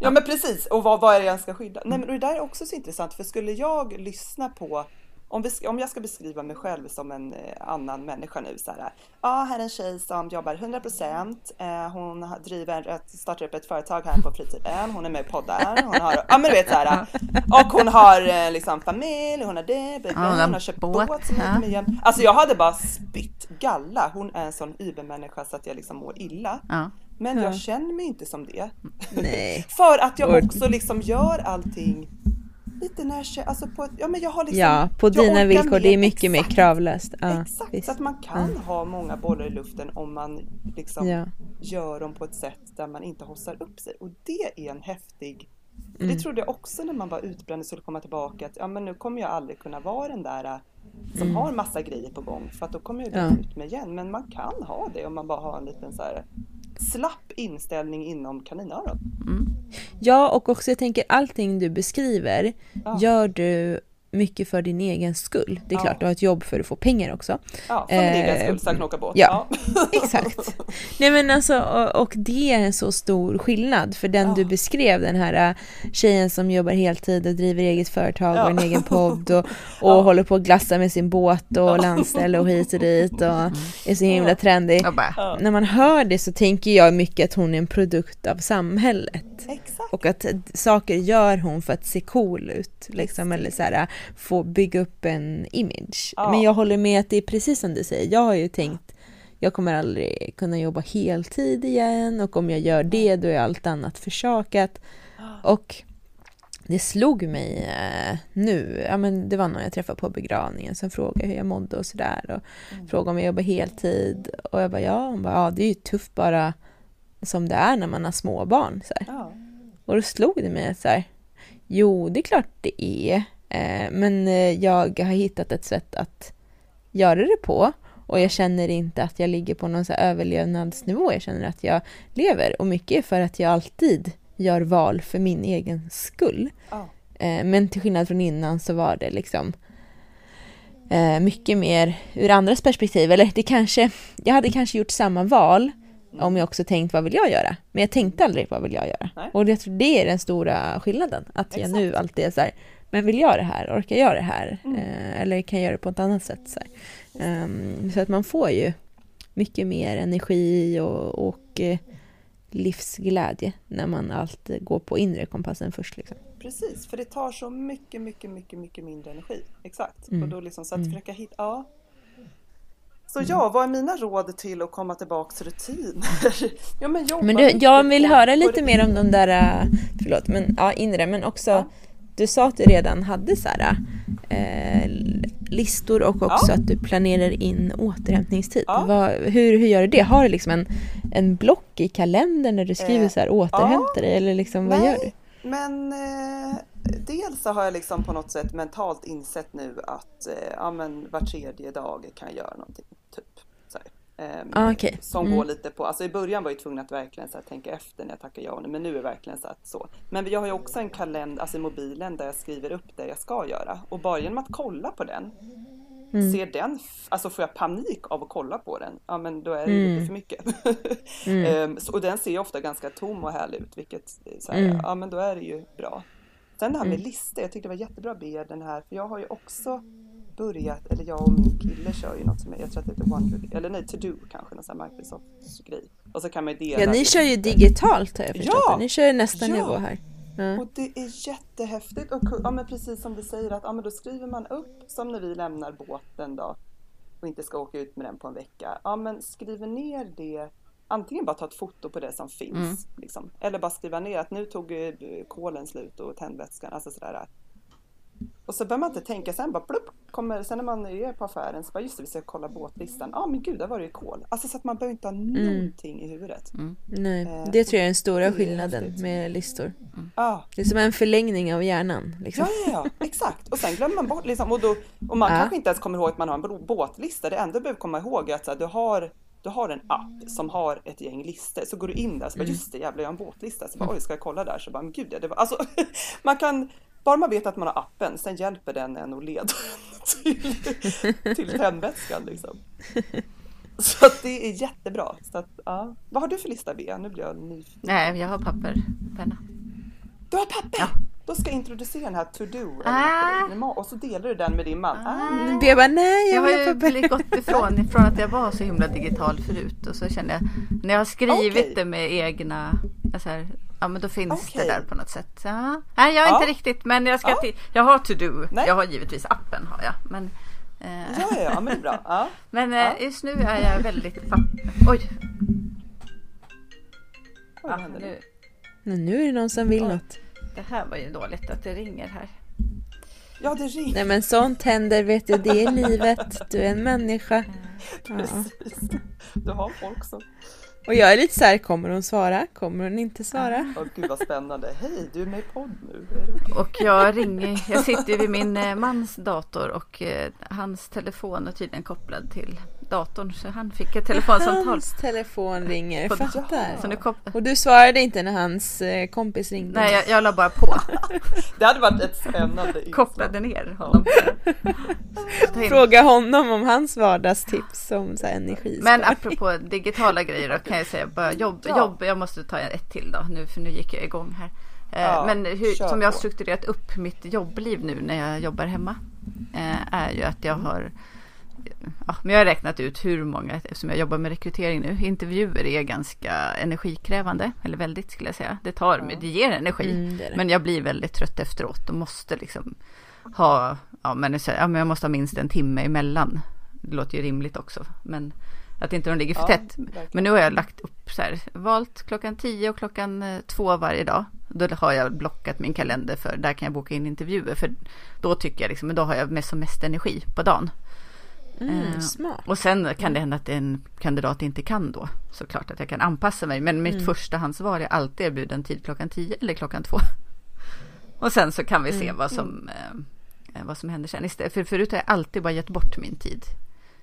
[SPEAKER 3] Ja men precis, och vad, vad är det jag ska skydda? Nej men det där är också så intressant för skulle jag lyssna på om, om jag ska beskriva mig själv som en eh, annan människa nu så här. Ja, här är en tjej som jobbar 100%. Eh, hon driver startar upp ett företag här på fritiden. Hon är med i poddar. Hon har, ja men du vet så här. Och hon har eh, liksom familj, hon har det,
[SPEAKER 2] hon har
[SPEAKER 3] hon har köpt
[SPEAKER 2] båt,
[SPEAKER 3] båt, som
[SPEAKER 2] ja.
[SPEAKER 3] Alltså jag hade bara spytt galla. Hon är en sån übermänniska så att jag liksom mår illa.
[SPEAKER 2] Ja.
[SPEAKER 3] Men
[SPEAKER 1] Ja.
[SPEAKER 3] jag känner mig inte som det.
[SPEAKER 1] Nej.
[SPEAKER 3] För att jag också liksom gör allting lite när jag alltså på ett, ja men jag har liksom
[SPEAKER 1] ja, på dina villkor, det är mycket mer
[SPEAKER 3] exakt,
[SPEAKER 1] kravlöst. Ja,
[SPEAKER 3] Exakt,
[SPEAKER 1] visst.
[SPEAKER 3] så att man kan ha många bollar i luften om man liksom
[SPEAKER 1] Ja.
[SPEAKER 3] gör dem på ett sätt där man inte hossar upp sig. Och det är en häftig
[SPEAKER 1] Mm.
[SPEAKER 3] Det trodde jag också när man var utbränd och skulle komma tillbaka att ja men nu kommer jag aldrig kunna vara den där äh, som har massa grejer på gång för att då kommer jag
[SPEAKER 1] Mm. Ja.
[SPEAKER 3] ut med igen. Men man kan ha det om man bara har en liten så här slapp inställning inom kaninöron.
[SPEAKER 2] Mm.
[SPEAKER 1] Ja, och också jag tänker allting du beskriver
[SPEAKER 3] Ja.
[SPEAKER 1] gör du mycket för din egen skull. Det är
[SPEAKER 3] Ja.
[SPEAKER 1] klart, du har ett jobb för att få pengar också.
[SPEAKER 3] Ja, för
[SPEAKER 1] Eh,
[SPEAKER 3] egen skull så jag kan åka båt.
[SPEAKER 1] ja. Exakt. Nej men alltså, och, och det är en så stor skillnad för den
[SPEAKER 3] Ja.
[SPEAKER 1] du beskrev, den här äh, tjejen som jobbar heltid och driver eget företag
[SPEAKER 3] Ja.
[SPEAKER 1] och en egen podd och, och
[SPEAKER 3] Ja.
[SPEAKER 1] håller på att glassa med sin båt och landställe och hit och dit och är så himla
[SPEAKER 3] Ja.
[SPEAKER 1] trendig.
[SPEAKER 2] Bara,
[SPEAKER 3] Ja.
[SPEAKER 1] När man hör det så tänker jag mycket att hon är en produkt av samhället.
[SPEAKER 3] Exakt.
[SPEAKER 1] Och att saker gör hon för att se cool ut, liksom, eller så här, få bygga upp en image.
[SPEAKER 3] Ja.
[SPEAKER 1] Men jag håller med att det är precis som du säger, jag har ju tänkt jag kommer aldrig kunna jobba heltid igen och om jag gör det då är allt annat försakat. Och det slog mig eh, nu, ja men det var någon jag träffade på begravningen som frågade hur jag mådde och sådär och
[SPEAKER 3] Mm.
[SPEAKER 1] frågade om jag jobbar heltid och jag bara ja, hon bara, ja det är ju tufft bara som det är när man har småbarn. Så.
[SPEAKER 3] Ja.
[SPEAKER 1] Och då slog det mig så här, jo det är klart det är, men eh, jag har hittat ett sätt att göra det på och jag känner inte att jag ligger på någon så överlevnadsnivå, jag känner att jag lever och mycket är för att jag alltid gör val för min egen skull. Eh, men till skillnad från innan så var det liksom eh, mycket mer ur andras perspektiv, eller det kanske, jag hade kanske gjort samma val om jag också tänkt vad vill jag göra? Men jag tänkte aldrig vad vill jag göra?
[SPEAKER 3] Nej.
[SPEAKER 1] Och jag tror det är den stora skillnaden. Att jag nu alltid är så här, men vill jag det här? Orkar jag det här?
[SPEAKER 3] Mm.
[SPEAKER 1] Eh, eller kan jag göra det på ett annat sätt? Så. Ehm, så att man får ju mycket mer energi och, och eh, livsglädje när man alltid går på inre kompassen först. Liksom.
[SPEAKER 3] Precis, för det tar så mycket, mycket, mycket, mycket mindre energi. Exakt.
[SPEAKER 1] Mm.
[SPEAKER 3] Och då liksom så att
[SPEAKER 1] Mm.
[SPEAKER 3] försöka hitta, ja. Så ja, vad är mina råd till att komma tillbaks till rutiner? ja, men
[SPEAKER 1] Men du, jag vill höra lite mer om de där, äh, förlåt, men ja, inre, men också
[SPEAKER 3] Ja.
[SPEAKER 1] Du sa att du redan hade så här, äh, listor och också
[SPEAKER 3] Ja.
[SPEAKER 1] att du planerar in återhämtningstid.
[SPEAKER 3] Ja.
[SPEAKER 1] Vad, hur, hur gör du det? Har du liksom en, en block i kalendern när du skriver
[SPEAKER 3] Eh,
[SPEAKER 1] så här återhämta dig eller liksom vad
[SPEAKER 3] Nej,
[SPEAKER 1] gör du?
[SPEAKER 3] Men eh, dels så har jag liksom på något sätt mentalt insett nu att eh, ja, men var tredje dag kan jag göra någonting. Typ. Så här. Ehm,
[SPEAKER 1] Ah, okej.
[SPEAKER 3] Som
[SPEAKER 1] Mm.
[SPEAKER 3] går lite på, alltså i början var jag tvungen att verkligen så tänka efter när jag tackar ja och men nu är det verkligen så att så. Men jag har ju också en kalender, alltså i mobilen där jag skriver upp det jag ska göra och bara genom att kolla på den
[SPEAKER 1] Mm.
[SPEAKER 3] Ser den, alltså får jag panik av att kolla på den, ja men då är det
[SPEAKER 1] Mm.
[SPEAKER 3] lite för mycket.
[SPEAKER 1] Mm.
[SPEAKER 3] Ehm, så, och den ser ju ofta ganska tom och härlig ut, vilket så här,
[SPEAKER 1] Mm.
[SPEAKER 3] ja men då är det ju bra. Sen det här med
[SPEAKER 1] Mm.
[SPEAKER 3] listor, jag tyckte det var jättebra Bea den här, för jag har ju också börjat, eller jag och min kille kör ju något som jag tror att det heter Wonder, eller nej To Do kanske, någon sån här Microsoft grej. Och så kan man ju dela.
[SPEAKER 1] Ja, ni kör ju digitalt har jag förstått
[SPEAKER 3] Ja!
[SPEAKER 1] Ni kör ju nästa
[SPEAKER 3] Ja!
[SPEAKER 1] nivå här. Ja.
[SPEAKER 3] Och det är jättehäftigt. Och ja, men precis som du säger att ja, men då skriver man upp som när vi lämnar båten då och inte ska åka ut med den på en vecka. Ja, men skriver ner det. Antingen bara ta ett foto på det som finns.
[SPEAKER 2] Mm.
[SPEAKER 3] Liksom. Eller bara skriva ner att nu tog eh, kolen slut och tändvätskan. Alltså sådär. Och så behöver man inte tänka sen bara plupp, kommer, sen när man är på affären så bara just det, vi ska kolla båtlistan. Ja men gud, där var det ju kol. Alltså så att man behöver inte ha någonting i huvudet.
[SPEAKER 1] Nej,
[SPEAKER 3] Eh,
[SPEAKER 1] det tror jag är den stora skillnaden
[SPEAKER 3] häftigt.
[SPEAKER 1] med listor.
[SPEAKER 3] Ja,
[SPEAKER 1] Det är som en förlängning av hjärnan. Liksom.
[SPEAKER 3] Ja, ja, ja, exakt. Och sen glömmer man bort liksom, och, då, och man
[SPEAKER 1] Ja.
[SPEAKER 3] kanske inte ens kommer ihåg att man har en båtlista. Det enda du behöver komma ihåg är att så här, du, har, du har en app som har ett gäng listor. Så går du in där så bara,
[SPEAKER 1] Mm.
[SPEAKER 3] just det, jävlar jag har en båtlista. Så bara, oj, ska jag kolla där? Så bara, men gud, ja, det var, alltså, man kan, bara man vet att man har appen, sen hjälper den en att leda till, till tändvätskan liksom. Så att det är jättebra. Så att, ja. Vad har du för lista, Bea? Nu blir jag nyfiken.
[SPEAKER 2] Nej, jag har papper, penna.
[SPEAKER 3] Du har papper!
[SPEAKER 2] Ja.
[SPEAKER 3] Då ska jag introducera den här to do
[SPEAKER 2] Ah.
[SPEAKER 3] och så delar du den med din man. Ah.
[SPEAKER 1] Jag bara, nej
[SPEAKER 2] Jag
[SPEAKER 1] jag
[SPEAKER 2] har ju gått ifrån, ifrån att jag var så himla digital förut och så känner jag när jag har skrivit
[SPEAKER 3] Okej.
[SPEAKER 2] det med egna, så här, ja men då finns
[SPEAKER 3] Okej.
[SPEAKER 2] det där på något sätt. Ja. Nej jag är
[SPEAKER 3] Ja.
[SPEAKER 2] inte riktigt men jag ska
[SPEAKER 3] Ja.
[SPEAKER 2] till, jag har to do,
[SPEAKER 3] Nej.
[SPEAKER 2] jag har givetvis appen har jag. Men, eh,
[SPEAKER 3] Ja, ja, ja, men det är bra. Ja.
[SPEAKER 2] men eh,
[SPEAKER 3] Ja.
[SPEAKER 2] just nu är jag väldigt. Oj!
[SPEAKER 3] Oj,
[SPEAKER 2] Ja,
[SPEAKER 3] vad händer nu?
[SPEAKER 2] nu,
[SPEAKER 1] Men nu är det någon som vill
[SPEAKER 2] Oj.
[SPEAKER 1] något.
[SPEAKER 2] Det här var ju dåligt att det ringer här.
[SPEAKER 3] Ja, det ringer.
[SPEAKER 1] Nej men sånt händer vet du, det är livet. Du är en människa. Ja.
[SPEAKER 3] Precis. Du har folk som...
[SPEAKER 1] Och jag är lite så här, kommer hon svara? Kommer hon inte svara?
[SPEAKER 3] Åh gud vad spännande. Hej, du är med i podd nu.
[SPEAKER 2] Och jag ringer, jag sitter vid min eh, mans dator och eh, hans telefon är tydligen kopplad till datorn så han fick ett telefonsamtal.
[SPEAKER 1] Hans telefon ringer,
[SPEAKER 2] På-
[SPEAKER 1] fattar.
[SPEAKER 2] Så nu kop-
[SPEAKER 1] Och du svarade inte när hans eh, kompis ringde?
[SPEAKER 2] Nej, jag, jag la bara på.
[SPEAKER 3] Det hade varit ett spännande.
[SPEAKER 2] Kopplade ner honom.
[SPEAKER 1] Fråga honom om hans vardagstips om så här.
[SPEAKER 2] Men apropå digitala grejer då kan jag säga bara jobb,
[SPEAKER 3] Ja.
[SPEAKER 2] jobb jag måste ta ett till då nu för nu gick jag igång här. Eh,
[SPEAKER 3] Ja,
[SPEAKER 2] Men hur, som jag har strukturerat upp mitt jobbliv nu när jag jobbar hemma eh, är ju att jag har Ja, men jag har räknat ut hur många, eftersom jag jobbar med rekrytering nu, intervjuer är ganska energikrävande, eller väldigt skulle jag säga. Det tar,
[SPEAKER 3] Ja.
[SPEAKER 2] det ger energi,
[SPEAKER 1] Mm, det det.
[SPEAKER 2] men jag blir väldigt trött efteråt och måste liksom ha, ja men, ja men jag måste ha minst en timme emellan. Det låter ju rimligt också, men att inte de ligger för
[SPEAKER 3] Ja,
[SPEAKER 2] tätt.
[SPEAKER 3] verkligen.
[SPEAKER 2] Men nu har jag lagt upp så här, valt klockan 10 och klockan eh, 2 varje dag. Då har jag blockat min kalender för där kan jag boka in intervjuer. För då tycker jag liksom, då har jag mest som mest energi på dagen.
[SPEAKER 1] Mm,
[SPEAKER 2] Eh,
[SPEAKER 1] smart.
[SPEAKER 2] Och sen kan det hända att en kandidat inte kan då. Såklart att jag kan anpassa mig. Men mitt
[SPEAKER 1] Mm.
[SPEAKER 2] förstahandsval är alltid erbjuden tid klockan 10 eller klockan 2. Och sen så kan vi se
[SPEAKER 1] Mm.
[SPEAKER 2] vad som, eh, vad som händer sen. Istället, för förut har jag alltid bara gett bort min tid.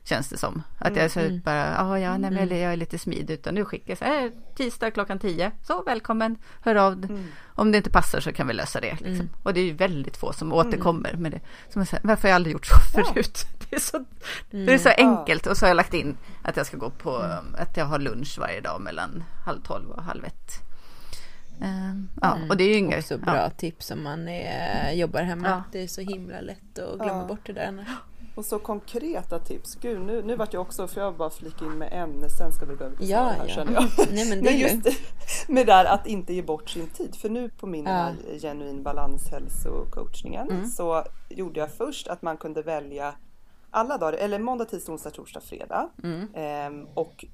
[SPEAKER 2] Känns det som. Att jag så
[SPEAKER 1] Mm.
[SPEAKER 2] bara, ah, ja, nej, men
[SPEAKER 1] Mm.
[SPEAKER 2] jag är lite smidig. Utan nu skickar jag så här, tisdag klockan 10. Så välkommen, hör av.
[SPEAKER 3] Mm.
[SPEAKER 2] Om det inte passar så kan vi lösa det. Liksom.
[SPEAKER 1] Mm.
[SPEAKER 2] Och det är ju väldigt få som återkommer med det. Som jag säger, varför har jag aldrig gjort så
[SPEAKER 3] Ja.
[SPEAKER 2] förut? Det är så,
[SPEAKER 1] Mm.
[SPEAKER 2] det är så
[SPEAKER 3] Ja.
[SPEAKER 2] enkelt. Och så har jag lagt in att jag ska gå på, att jag har lunch varje dag mellan halv tolv och halv ett. Ehm, ja,
[SPEAKER 1] Mm.
[SPEAKER 2] och det är ju inget.
[SPEAKER 1] Också bra tips om man är, jobbar hemma.
[SPEAKER 2] Ja.
[SPEAKER 1] Det är så himla lätt att glömma
[SPEAKER 3] Ja.
[SPEAKER 1] bort det där annars.
[SPEAKER 3] Och så konkreta tips. Gud, nu, nu vart jag också, för jag bara flika in med ämne, sen ska vi gå över till
[SPEAKER 1] Ja,
[SPEAKER 3] här
[SPEAKER 1] ja.
[SPEAKER 3] känner jag.
[SPEAKER 1] Nej, men det
[SPEAKER 3] Men just det, med där att inte ge bort sin tid. För nu på min
[SPEAKER 1] Ja.
[SPEAKER 3] genuin balans hälsocoachningen
[SPEAKER 1] Mm.
[SPEAKER 3] så gjorde jag först att man kunde välja alla dagar, eller måndag, tisdag, onsdag, torsdag, fredag.
[SPEAKER 1] Mm.
[SPEAKER 3] Ehm, och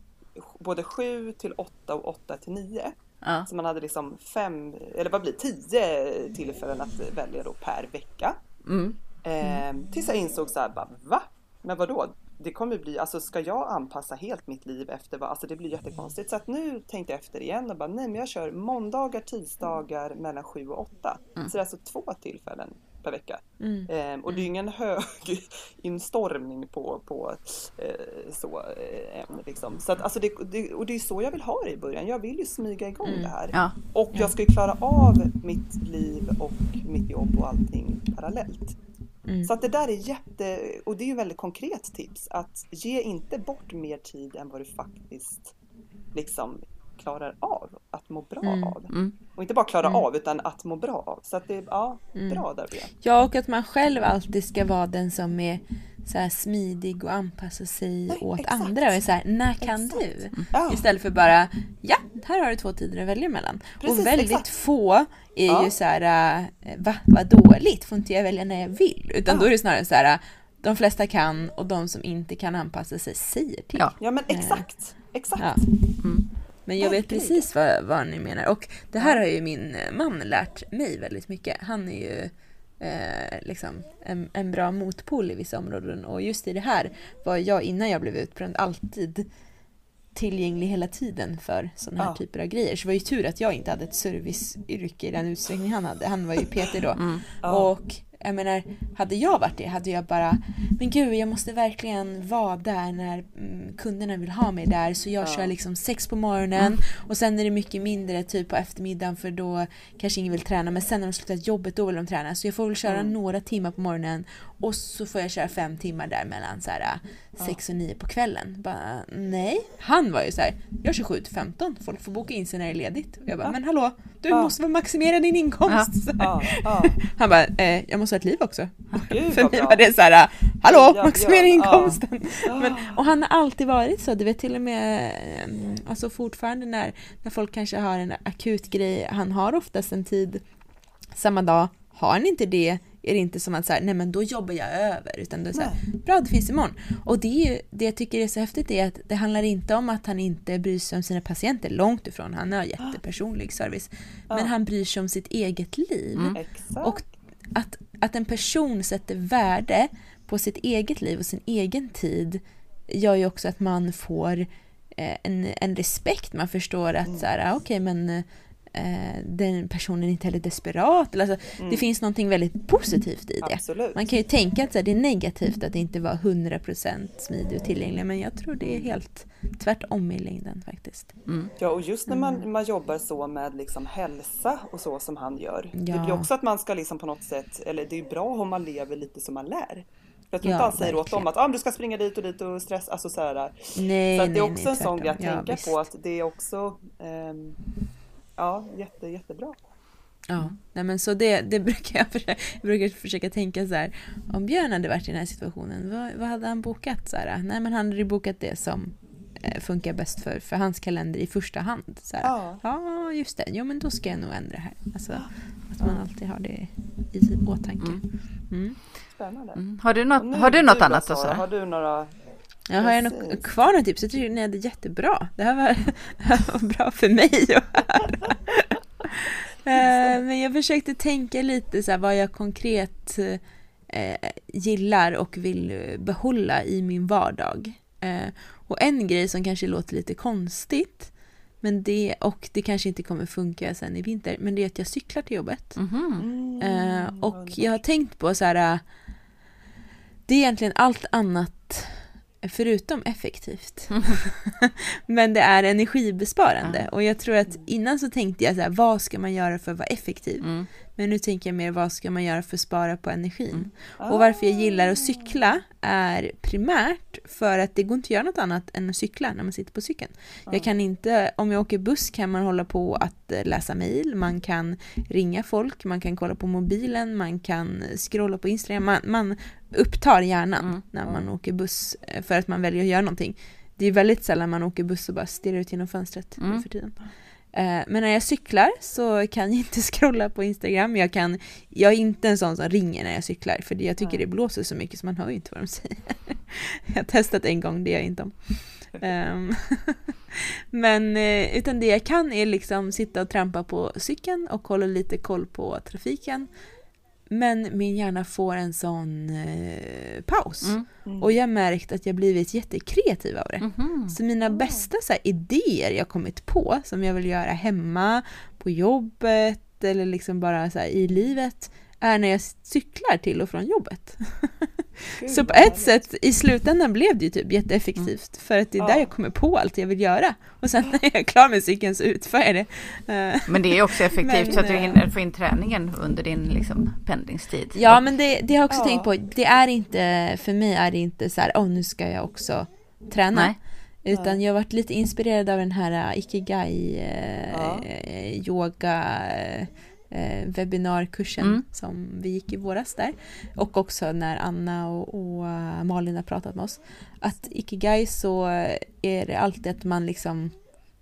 [SPEAKER 3] både 7 till 8 och 8 till 9.
[SPEAKER 2] Ja.
[SPEAKER 3] Så man hade liksom fem, eller vad blir 10 tillfällen att välja då per vecka.
[SPEAKER 2] Mm.
[SPEAKER 3] Ehm, tills jag insåg så här, bara, va? Men vadå? Det kommer bli, alltså ska jag anpassa helt mitt liv efter vad, alltså det blir jättekonstigt. Så att nu tänkte jag efter igen och bara, nej men jag kör måndagar, tisdagar mellan 7 och 8. Så det är alltså två tillfällen per vecka.
[SPEAKER 1] Mm.
[SPEAKER 3] Ehm, och det är ju ingen hög instormning på, på eh, så eh, liksom. Så att, alltså det, det, och det är så jag vill ha det i början. Jag vill ju smyga igång det här.
[SPEAKER 2] Ja.
[SPEAKER 3] Och jag ska ju klara av mitt liv och mitt jobb och allting parallellt.
[SPEAKER 1] Mm.
[SPEAKER 3] Så att det där är jätte, och det är ju väldigt konkret tips att ge inte bort mer tid än vad du faktiskt liksom klarar av att må bra
[SPEAKER 1] Mm.
[SPEAKER 3] av.
[SPEAKER 2] Mm.
[SPEAKER 3] Och inte bara klara
[SPEAKER 1] Mm.
[SPEAKER 3] av utan att må bra av. Så att det är ja,
[SPEAKER 1] Mm.
[SPEAKER 3] bra där Bea.
[SPEAKER 1] Ja, och att man själv alltid ska vara den som är så smidig och anpassar sig
[SPEAKER 3] Nej,
[SPEAKER 1] åt
[SPEAKER 3] exakt.
[SPEAKER 1] andra. Och är så här, när kan
[SPEAKER 3] Exakt.
[SPEAKER 1] du?
[SPEAKER 3] Ja.
[SPEAKER 1] Istället för bara, ja, här har du två tider att välja mellan.
[SPEAKER 3] Precis,
[SPEAKER 1] och väldigt
[SPEAKER 3] exakt.
[SPEAKER 1] få är
[SPEAKER 3] Ja.
[SPEAKER 1] ju så här, äh, va, vad dåligt, får inte jag välja när jag vill? Utan
[SPEAKER 3] Ja.
[SPEAKER 1] då är det snarare så här, de flesta kan och de som inte kan anpassa sig säger till.
[SPEAKER 2] Ja.
[SPEAKER 3] Ja men exakt, exakt.
[SPEAKER 1] Ja. Men jag vet precis vad, vad ni menar. Och det här har ju min man lärt mig väldigt mycket. Han är ju eh, liksom en, en bra motpol i vissa områden. Och just i det här var jag innan jag blev utbränd alltid tillgänglig hela tiden för sådana här
[SPEAKER 3] Ja.
[SPEAKER 1] typer av grejer. Så det var ju tur att jag inte hade ett serviceyrke i den utsträckning han hade. Han var ju PT då.
[SPEAKER 2] Mm.
[SPEAKER 3] Ja.
[SPEAKER 1] Och jag menar, hade jag varit det hade jag bara, men gud jag måste verkligen vara där när mm, kunderna vill ha mig där. Så jag
[SPEAKER 3] Ja.
[SPEAKER 1] kör liksom sex på morgonen och sen är det mycket mindre typ på eftermiddagen för då kanske ingen vill träna. Men sen när de slutat jobbet då vill de träna. Så jag får väl köra
[SPEAKER 3] Mm.
[SPEAKER 1] några timmar på morgonen och så får jag köra fem timmar där mellan så här, sex och nio på kvällen. Bara, nej. Han var ju så här, jag kör 7 till 15, folk får boka in sig när det är ledigt. Och jag bara, men hallå, du måste väl maximera din inkomst. Han bara, eh, jag måste ett liv också.
[SPEAKER 3] Gud,
[SPEAKER 1] För mig var det så här, hallå, maximera inkomsten.
[SPEAKER 3] Ja.
[SPEAKER 1] Men, och han har alltid varit så, du vet till och med, eh, alltså fortfarande när, när folk kanske har en akut grej, han har oftast en tid samma dag, har han inte det är det inte som att så här, nej men då jobbar jag över, utan då är det så här, bra det finns imorgon. Och det, är ju, det jag tycker är så häftigt är att det handlar inte om att han inte bryr sig om sina patienter, långt ifrån, han har jättepersonlig service. Men
[SPEAKER 3] Ja.
[SPEAKER 1] han bryr sig om sitt eget liv.
[SPEAKER 2] Mm.
[SPEAKER 1] Och att, att en person sätter värde på sitt eget liv och sin egen tid gör ju också att man får eh, en, en respekt. Man förstår att
[SPEAKER 3] Mm.
[SPEAKER 1] så här, ah, okej men eh, den personen är inte heller desperat. Eller, alltså,
[SPEAKER 3] Mm.
[SPEAKER 1] Det finns någonting väldigt positivt i det.
[SPEAKER 3] Absolut.
[SPEAKER 1] Man kan ju tänka att så här, det är negativt att det inte var 100% smidig och tillgänglig men jag tror det är helt tvärtom i längden faktiskt.
[SPEAKER 2] Mm.
[SPEAKER 3] Ja, och just när man, man jobbar så med liksom hälsa och så som han gör. Det
[SPEAKER 1] Ja.
[SPEAKER 3] blir också att man ska liksom på något sätt, eller det är bra om man lever lite som man lär. Jag tror
[SPEAKER 1] Ja,
[SPEAKER 3] inte han säger åt
[SPEAKER 1] verkligen.
[SPEAKER 3] dem att ah, du ska springa dit och dit och stress, alltså så här.
[SPEAKER 1] Nej,
[SPEAKER 3] så att det
[SPEAKER 1] nej,
[SPEAKER 3] är också
[SPEAKER 1] nej,
[SPEAKER 3] en sån grej att.
[SPEAKER 1] Ja,
[SPEAKER 3] tänka
[SPEAKER 1] visst.
[SPEAKER 3] på att det är också ehm, Ja, jätte, jättebra.
[SPEAKER 1] Ja, nej men så det, det brukar jag försöka, jag brukar försöka tänka så här. Om Björn hade varit i den här situationen, vad, vad hade han bokat? Så här, nej men han hade ju bokat det som eh, funkar bäst för, för hans kalender i första hand. Så här,
[SPEAKER 3] Ja.
[SPEAKER 1] ja, just det. Jo men då ska jag nog ändra här. Alltså, att man alltid har det i åtanke.
[SPEAKER 2] Mm.
[SPEAKER 1] Mm.
[SPEAKER 3] Spännande.
[SPEAKER 2] Mm. Har du något, har du något
[SPEAKER 3] då,
[SPEAKER 2] annat att
[SPEAKER 3] Sara, Har du några?
[SPEAKER 1] Jag har jag något kvar något tips? Jag tycker ni hade jättebra. Det här var, det här var bra för mig att höra. Eh, Men jag försökte tänka lite så här vad jag konkret eh, gillar och vill eh, behålla i min vardag. Eh, och en grej som kanske låter lite konstigt men det, och det kanske inte kommer funka sen i vinter, men det är att jag cyklar till jobbet.
[SPEAKER 2] Mhm.
[SPEAKER 3] Mm,
[SPEAKER 1] Eh, och jag har tänkt på så här. Det är egentligen allt annat förutom effektivt. Men det är energibesparande.
[SPEAKER 2] Ja.
[SPEAKER 1] Och jag tror att innan så tänkte jag så här, vad ska man göra för att vara effektiv?
[SPEAKER 2] Mm.
[SPEAKER 1] Men nu tänker jag mer vad ska man göra för att spara på energin? Mm. Och varför jag gillar att cykla är primärt för att det går inte att göra något annat än att cykla när man sitter på cykeln. Mm. Jag kan inte, om jag åker buss kan man hålla på att eh, läsa mail, man kan ringa folk, man kan kolla på mobilen, man kan scrolla på Instagram, man, man upptar hjärnan mm. när man åker buss eh, för att man väljer att göra någonting. Det är väldigt sällan man åker buss och bara stirrar ut genom fönstret mm. för tiden. Eh, men när jag cyklar så kan jag inte scrolla på Instagram. Jag, kan, jag är inte en sån som ringer när jag cyklar för jag tycker det blåser så mycket så man hör ju inte vad de säger. Jag har testat en gång, det gör jag inte om. Um, men eh, utan det jag kan är liksom sitta och trampa på cykeln och hålla lite koll på trafiken men min hjärna får en sån eh, paus. Mm. Mm. Och jag har märkt att jag blivit jättekreativ av det. Mm. Så mina bästa så här, idéer jag kommit på som jag vill göra hemma, på jobbet eller liksom bara så här, i livet är när jag cyklar till och från jobbet. Så på ett sätt, i slutändan blev det ju typ jätteeffektivt mm. för att det är där jag kommer på allt jag vill göra. Och sen när jag är klar med cykeln så utför jag det.
[SPEAKER 2] Men det är också effektivt men, så att du eh, hinner få in träningen under din liksom, pendlingstid.
[SPEAKER 1] Ja, men det, det har jag också ja. tänkt på. Det är inte, för mig är det inte så här, åh oh, nu ska jag också träna. Nej. Utan jag har varit lite inspirerad av den här uh, Ikigai uh, ja. yoga eh, webbinarkursen mm. som vi gick i våras där. Och också när Anna och, och uh, Malin har pratat med oss. Att Ikigai så är det alltid att man liksom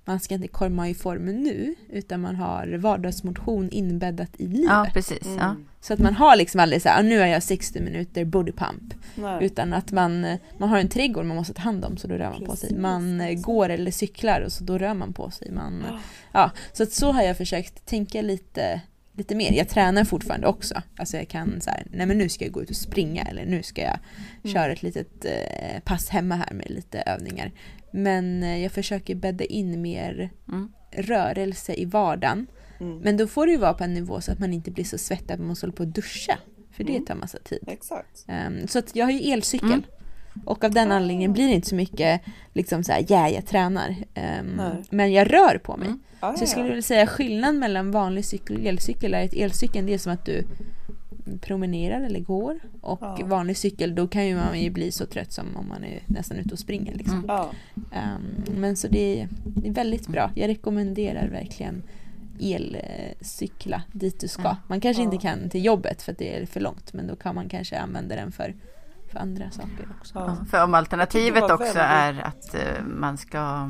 [SPEAKER 1] man ska inte komma i formen nu utan man har vardagsmotion inbäddat i livet.
[SPEAKER 2] Ja, precis. Mm. Ja.
[SPEAKER 1] Så att man har liksom aldrig så här, ah, nu är jag 60 minuter body pump. Nej. Utan att man, man har en trädgård man måste ta hand om så då rör man precis. på sig. Man eh, går eller cyklar och så då rör man på sig. Man, oh. ja, så att så har jag försökt tänka lite lite mer. Jag tränar fortfarande också. Alltså jag kan så här, nej men nu ska jag gå ut och springa eller nu ska jag mm. köra ett litet eh, pass hemma här med lite övningar. Men eh, jag försöker bädda in mer mm. rörelse i vardagen. Mm. Men då får det ju vara på en nivå så att man inte blir så svettig att man måste hålla på att duscha. För det mm. tar massa tid.
[SPEAKER 3] Exakt.
[SPEAKER 1] Um, så att jag har ju elcykel. Mm. Och av den anledningen blir det inte så mycket liksom så här, ja, jag tränar. Um, men jag rör på mig. Mm. Ah, så jag skulle vilja säga skillnaden mellan vanlig cykel och elcykel är att elcykeln det är som att du promenerar eller går. Och ja. vanlig cykel då kan ju man ju bli så trött som om man är nästan ute och springer. Liksom. Mm. Ja. Um, men så det är, det är väldigt bra. Jag rekommenderar verkligen elcykla dit du ska. Man kanske ja. inte kan till jobbet för att det är för långt men då kan man kanske använda den för för andra saker också. Ja.
[SPEAKER 2] För om alternativet också väldigt... är att uh, man ska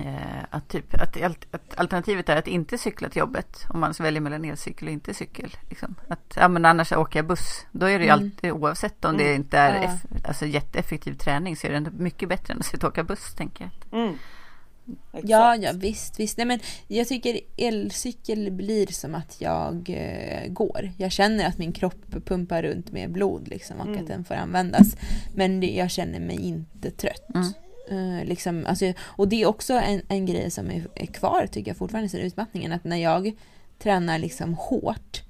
[SPEAKER 2] uh, att, typ, att, att, alternativet är att inte cykla till jobbet om man väljer mellan elcykel och inte cykel. Liksom. Att, ja, men annars åker jag buss. Då är det ju mm. alltid oavsett om mm. det inte är eff, alltså, jätteeffektiv träning så är det ändå mycket bättre än att sitta och åka buss tänker jag. Mm.
[SPEAKER 1] Ja, ja visst, visst. Nej, men jag tycker elcykel blir som att jag eh, går. Jag känner att min kropp pumpar runt med blod liksom, och mm. att den får användas. Men det, jag känner mig inte trött. Mm. Uh, liksom, alltså, och det är också en, en grej som är, är kvar tycker jag fortfarande i utmattningen. Att när jag tränar liksom hårt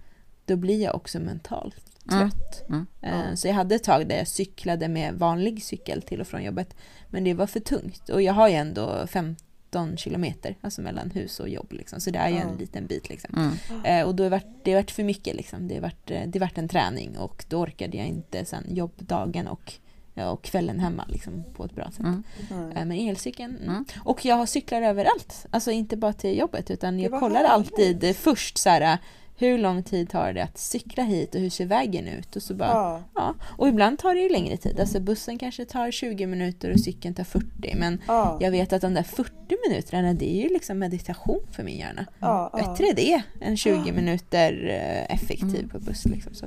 [SPEAKER 1] då blir jag också mentalt mm. trött. Mm. Mm. Uh, så jag hade ett tag där jag cyklade med vanlig cykel till och från jobbet. Men det var för tungt och jag har ju ändå 50 13 kilometer, alltså mellan hus och jobb. Liksom. Så det är ju en liten bit. Liksom. Mm. Eh, och då har det varit för mycket. Liksom. Det, har varit, eh, det har varit en träning och då orkade jag inte sen jobbdagen och, och kvällen hemma liksom, på ett bra sätt. Mm. Eh, men elcykeln. Mm. mm. Och jag cyklar överallt. Alltså inte bara till jobbet utan jag kollar alltid först så här hur lång tid tar det att cykla hit och hur ser vägen ut? Och så bara, ja. ja. Och ibland tar det ju längre tid. Alltså bussen kanske tar 20 minuter och cykeln tar 40. Men ja. jag vet att de där 40 minuterna det är ju liksom meditation för min hjärna. Ja, Bättre ja. det än 20 minuter eh, effektiv mm. på buss. Liksom. Så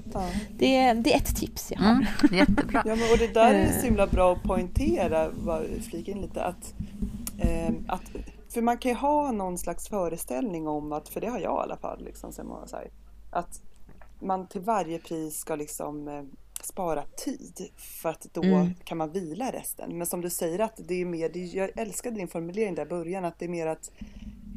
[SPEAKER 1] det, det är ett tips jag har. Mm,
[SPEAKER 2] jättebra.
[SPEAKER 3] ja, men, och det där är eh. så himla bra att poängtera, flika in lite, att, eh, att för man kan ju ha någon slags föreställning om att, för det har jag i alla fall, liksom, sen man, så här, att man till varje pris ska liksom eh, spara tid för att då mm. kan man vila resten. Men som du säger att det är mer, det, jag älskade din formulering där i början, att det är mer att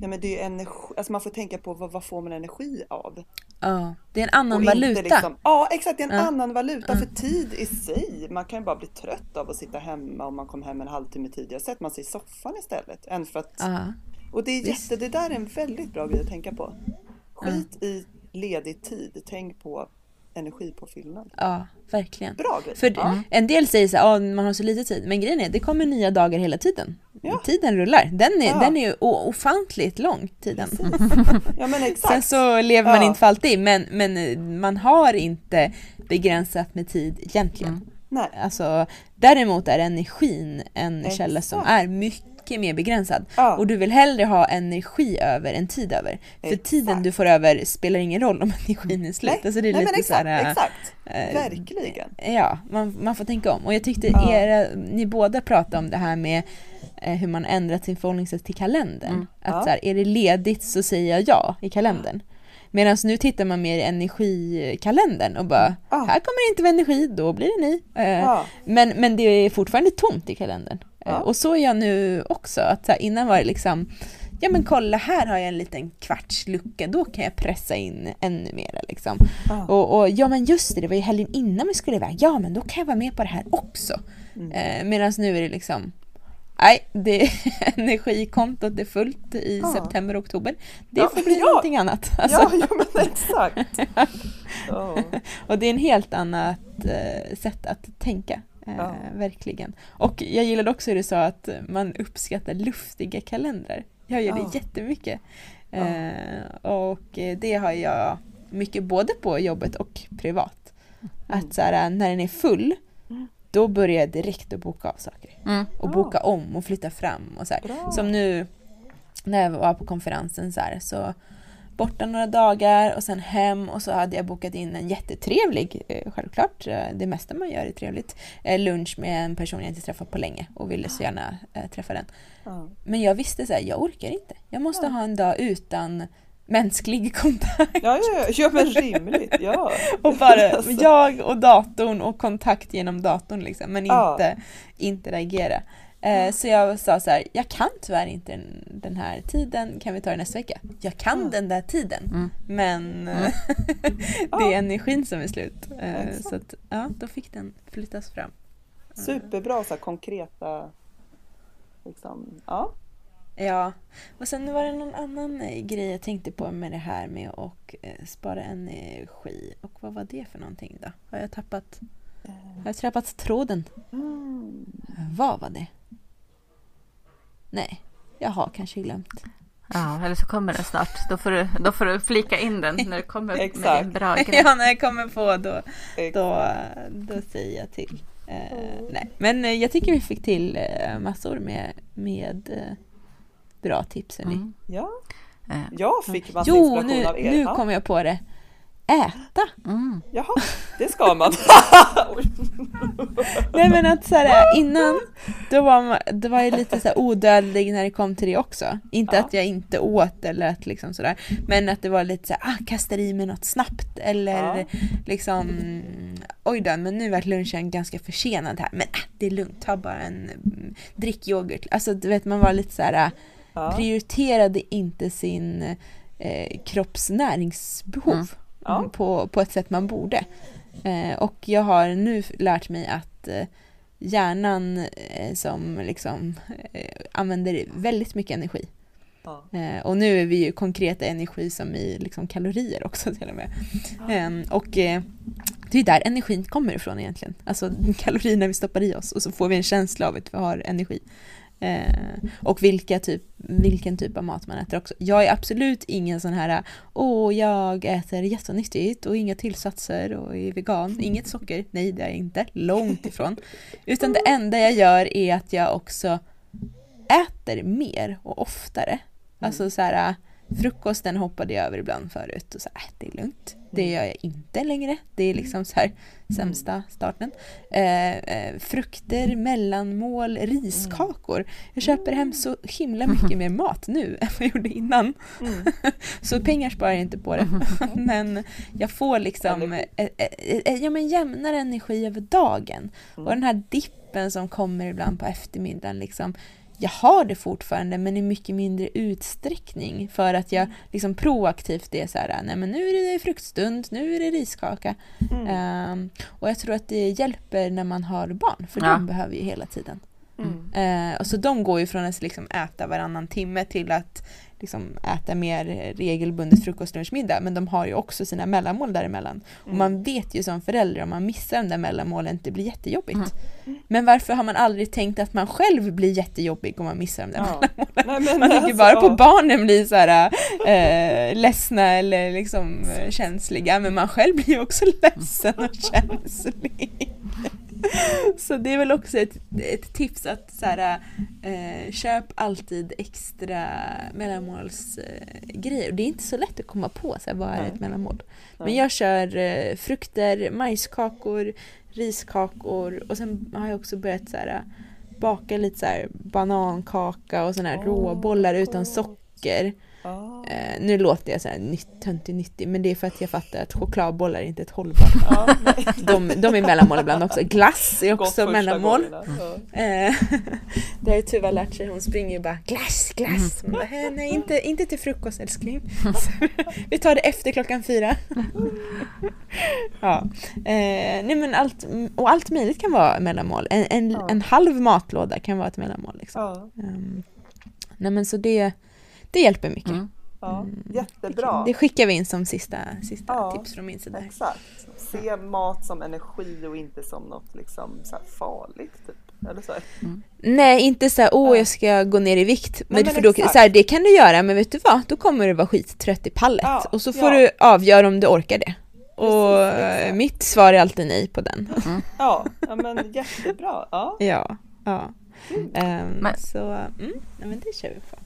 [SPEAKER 3] Ja, men det är energi, alltså man får tänka på vad, vad får man energi av?
[SPEAKER 1] Ja, det är en annan valuta. Liksom,
[SPEAKER 3] ja, exakt, det är en ja. annan valuta ja. för tid i sig. Man kan ju bara bli trött av att sitta hemma om man kommer hem en halvtimme tidigare. Sätter man sig i soffan istället. Än för att, ja. Och det är jätte, det där är en väldigt bra grej att tänka på. Skit i ledig tid, tänk på energipåfyllnad.
[SPEAKER 1] Ja, verkligen.
[SPEAKER 3] Bra grej.
[SPEAKER 1] För
[SPEAKER 3] ja.
[SPEAKER 1] en del säger så här, "Ah, man har så lite tid. Men grejen är, det kommer nya dagar hela tiden.
[SPEAKER 3] Ja.
[SPEAKER 1] Tiden rullar. Den är,
[SPEAKER 3] Ja.
[SPEAKER 1] den är ofantligt lång, tiden.
[SPEAKER 3] ja men
[SPEAKER 1] Sen
[SPEAKER 3] exakt.
[SPEAKER 1] så lever man
[SPEAKER 3] Ja.
[SPEAKER 1] inte för alltid, men, men eh, man har inte begränsat med tid egentligen.
[SPEAKER 2] Mm.
[SPEAKER 3] Nej.
[SPEAKER 1] Alltså, däremot är energin en källa som
[SPEAKER 3] Exakt.
[SPEAKER 1] är mycket mer begränsad.
[SPEAKER 3] Ja.
[SPEAKER 1] Och du vill hellre ha energi över än tid över. För
[SPEAKER 3] Exakt.
[SPEAKER 1] tiden du får över spelar ingen roll om energin är slut.
[SPEAKER 3] Nej,
[SPEAKER 1] Alltså det är
[SPEAKER 3] Nej
[SPEAKER 1] lite
[SPEAKER 3] exakt,
[SPEAKER 1] så här,
[SPEAKER 3] exakt.
[SPEAKER 1] eh,
[SPEAKER 3] Verkligen.
[SPEAKER 1] Ja, man, man får tänka om. Och jag tyckte
[SPEAKER 3] Ja.
[SPEAKER 1] era, ni båda pratade om det här med eh, hur man ändrat sin förhållningssätt till kalendern.
[SPEAKER 2] Mm.
[SPEAKER 1] Att
[SPEAKER 3] Ja.
[SPEAKER 1] så här, är det ledigt så säger jag ja i kalendern. Medan nu tittar man mer i energikalendern och bara,
[SPEAKER 3] Ja.
[SPEAKER 1] här kommer det inte vara energi, då blir det ni. Eh,
[SPEAKER 3] Ja.
[SPEAKER 1] men, men det är fortfarande tomt i kalendern. Eh,
[SPEAKER 3] Ja.
[SPEAKER 1] Och så är jag nu också. Att här, innan var det liksom, ja men kolla här har jag en liten kvarts lucka, då kan jag pressa in ännu mer. Liksom.
[SPEAKER 3] Ja.
[SPEAKER 1] Och, och ja men just det, det var ju helgen innan vi skulle iväg. Ja men då kan jag vara med på det här också.
[SPEAKER 3] Mm.
[SPEAKER 1] Eh, Medan nu är det liksom Nej, det, energikontot är fullt i
[SPEAKER 3] Ja.
[SPEAKER 1] september och oktober. Det
[SPEAKER 3] Ja,
[SPEAKER 1] får bli
[SPEAKER 3] ja.
[SPEAKER 1] någonting annat. Alltså,
[SPEAKER 3] Ja, ja men exakt. Ja.
[SPEAKER 1] Och det är en helt annat eh, sätt att tänka. Eh,
[SPEAKER 3] Ja.
[SPEAKER 1] Verkligen. Och jag gillade också hur du sa att man uppskattar luftiga kalendrar. Jag gör
[SPEAKER 3] Ja.
[SPEAKER 1] det jättemycket.
[SPEAKER 3] Ja.
[SPEAKER 1] Eh, och det har jag mycket både på jobbet och privat.
[SPEAKER 3] Mm.
[SPEAKER 1] Att så här, när den är full,
[SPEAKER 3] Mm.
[SPEAKER 1] då börjar jag direkt att boka av saker.
[SPEAKER 2] Mm.
[SPEAKER 1] Och
[SPEAKER 3] Ja.
[SPEAKER 1] boka om och flytta fram. Och så. Som nu när jag var på konferensen så här, så borta några dagar och sen hem och så hade jag bokat in en jättetrevlig, eh, självklart, eh, det mesta man gör är trevligt, eh, lunch med en person jag inte träffat på länge och ville så gärna träffa den. Men jag visste så här, jag orkar inte. Jag måste
[SPEAKER 3] Ja.
[SPEAKER 1] ha en dag utan mänsklig kontakt.
[SPEAKER 3] Ja, ja, ja, men rimligt. Ja.
[SPEAKER 1] Och bara
[SPEAKER 3] Alltså.
[SPEAKER 1] jag och datorn och kontakt genom datorn liksom, men
[SPEAKER 3] Ja.
[SPEAKER 1] inte interagera. Eh, så jag sa så här, jag kan tyvärr inte den, här tiden, kan vi ta det nästa vecka? Jag kan
[SPEAKER 3] Ja.
[SPEAKER 1] den där tiden,
[SPEAKER 2] Mm.
[SPEAKER 1] men
[SPEAKER 2] Mm.
[SPEAKER 1] det är energin som är slut. Eh, så att, ja, då fick den flyttas fram.
[SPEAKER 3] Superbra så här, konkreta liksom, ja.
[SPEAKER 1] Ja, och sen var det någon annan eh, grej jag tänkte på med det här med att eh, spara energi. Och vad var det för någonting då? Har jag tappat, har jag tappat tråden?
[SPEAKER 3] Mm.
[SPEAKER 1] Vad var det? Nej, jag har kanske glömt.
[SPEAKER 2] Ja, eller så kommer den snart. Då får du, då får du flika in den när det kommer med din bra grej.
[SPEAKER 1] ja, när jag kommer på då, då, då säger jag till. Eh, nej. Men eh, jag tycker vi fick till eh, massor med, med eh, bra tips.
[SPEAKER 2] Mm.
[SPEAKER 3] Ja, jag fick massa
[SPEAKER 1] Jo,
[SPEAKER 3] inspiration
[SPEAKER 1] nu,
[SPEAKER 3] av er.
[SPEAKER 1] nu
[SPEAKER 3] ja.
[SPEAKER 1] kom jag på det. Äta!
[SPEAKER 2] Mm.
[SPEAKER 3] Jaha, det ska man.
[SPEAKER 1] Nej men att så här, innan, då var, man, då var jag lite så här odödlig när det kom till det också. Inte
[SPEAKER 3] Ja.
[SPEAKER 1] att jag inte åt eller att liksom sådär. Men att det var lite så här, ah, kastar i mig något snabbt eller
[SPEAKER 3] Ja.
[SPEAKER 1] liksom oj då, men nu vart lunchen ganska försenad här. Men äh, det är lugnt, ta bara en mm, drick yoghurt. Alltså du vet man var lite så här
[SPEAKER 3] Ja.
[SPEAKER 1] prioriterade inte sin eh, kropps näringsbehov
[SPEAKER 2] Mm.
[SPEAKER 3] Ja.
[SPEAKER 1] på, på ett sätt man borde. Eh, och jag har nu lärt mig att eh, hjärnan eh, som liksom eh, använder väldigt mycket energi.
[SPEAKER 3] Ja.
[SPEAKER 1] Eh, och nu är vi ju konkreta energi som i liksom kalorier också till och med. Eh, och eh, det är där energin kommer ifrån egentligen. Alltså kalorierna vi stoppar i oss och så får vi en känsla av att vi har energi. Eh, och vilka typ, vilken typ av mat man äter också. Jag är absolut ingen sån här åh jag äter jättenyttigt och inga tillsatser och är vegan, inget socker. Nej det är jag inte, långt ifrån. Utan det enda jag gör är att jag också äter mer och oftare. Alltså så här frukosten hoppade jag över ibland förut och så äh, det är lugnt. Det gör jag inte längre. Det är liksom så här sämsta starten. Eh, eh, frukter, mellanmål, riskakor. Jag köper hem så himla mycket mer mat nu än vad jag gjorde innan.
[SPEAKER 3] Mm.
[SPEAKER 1] Så pengar sparar jag inte på det. Men jag får liksom
[SPEAKER 3] Energi.
[SPEAKER 1] eh, eh, eh, ja, men jämnare energi över dagen.
[SPEAKER 3] Mm.
[SPEAKER 1] Och den här dippen som kommer ibland på eftermiddagen. Liksom, jag har det fortfarande men i mycket mindre utsträckning för att jag liksom proaktivt är så här, nej men nu är det fruktstund, nu är det riskaka.
[SPEAKER 3] Mm.
[SPEAKER 1] Ehm, och jag tror att det hjälper när man har barn för
[SPEAKER 2] Ja.
[SPEAKER 1] de behöver ju hela tiden.
[SPEAKER 3] Mm.
[SPEAKER 1] Eh, och så de går ju från att liksom äta varannan timme till att liksom äta mer regelbundet frukost, lunch, middag men de har ju också sina mellanmål däremellan. Och
[SPEAKER 3] Mm.
[SPEAKER 1] man vet ju som förälder om man missar de där mellanmålen det blir jättejobbigt.
[SPEAKER 2] Mm.
[SPEAKER 1] Men varför har man aldrig tänkt att man själv blir jättejobbig om man missar de där
[SPEAKER 3] Ja.
[SPEAKER 1] mellanmålen?
[SPEAKER 3] Nej,
[SPEAKER 1] Man tänker
[SPEAKER 3] alltså,
[SPEAKER 1] bara på barnen blir så här eh, ledsna eller liksom eh, känsliga men man själv blir ju också ledsen och känslig. Så det är väl också ett, ett tips att så här, eh, köp alltid extra mellanmålsgrejer. Och det är inte så lätt att komma på så här, vad är
[SPEAKER 3] Nej.
[SPEAKER 1] ett mellanmål. Men
[SPEAKER 3] Nej.
[SPEAKER 1] jag kör eh, frukter, majskakor, riskakor och sen har jag också börjat så här, baka lite så här banankaka och såna här
[SPEAKER 3] Åh,
[SPEAKER 1] råbollar utan socker.
[SPEAKER 3] Ja.
[SPEAKER 1] Eh, nu låter jag så här töntig nyttig men det är för att jag fattar att chokladbollar är inte ett hållbart
[SPEAKER 3] Ja,
[SPEAKER 1] de, de är mellanmål ibland också. Glass är också mellanmål.
[SPEAKER 3] Ja.
[SPEAKER 1] Eh, det har ju Tuva lärt sig. Hon springer ju bara glass, glass. Man bara, "Eh, nej, inte, inte till frukost älskling. Vi tar det efter klockan fyra. ja. eh, nej men allt, och allt möjligt kan vara mellanmål. En, en,
[SPEAKER 3] Ja.
[SPEAKER 1] en halv matlåda kan vara ett mellanmål. Liksom.
[SPEAKER 3] Ja,
[SPEAKER 1] Ehm, nej men så det, det hjälper mycket.
[SPEAKER 2] Mm.
[SPEAKER 3] ja.
[SPEAKER 1] Mm.
[SPEAKER 3] Jättebra.
[SPEAKER 1] Det skickar vi in som sista, sista
[SPEAKER 3] Ja.
[SPEAKER 1] tips från min sida.
[SPEAKER 3] Exakt. Se mat som energi och inte som något liksom så här farligt. Typ. Eller så. här.
[SPEAKER 1] Nej, inte så här, åh
[SPEAKER 3] Ja.
[SPEAKER 1] jag ska gå ner i vikt. Men,
[SPEAKER 3] men
[SPEAKER 1] för då,
[SPEAKER 3] exakt.
[SPEAKER 1] så här, det kan du göra, men vet du vad? Då kommer du vara skittrött i pallet.
[SPEAKER 3] Ja,
[SPEAKER 1] och så får
[SPEAKER 3] ja.
[SPEAKER 1] du avgöra om du orkar det. Och eh, mitt svar är alltid nej på den.
[SPEAKER 3] Ja, ja, men jättebra. Ja.
[SPEAKER 1] ja, ja. Ehm,
[SPEAKER 2] Men-
[SPEAKER 1] Så, mm, men det kör vi på.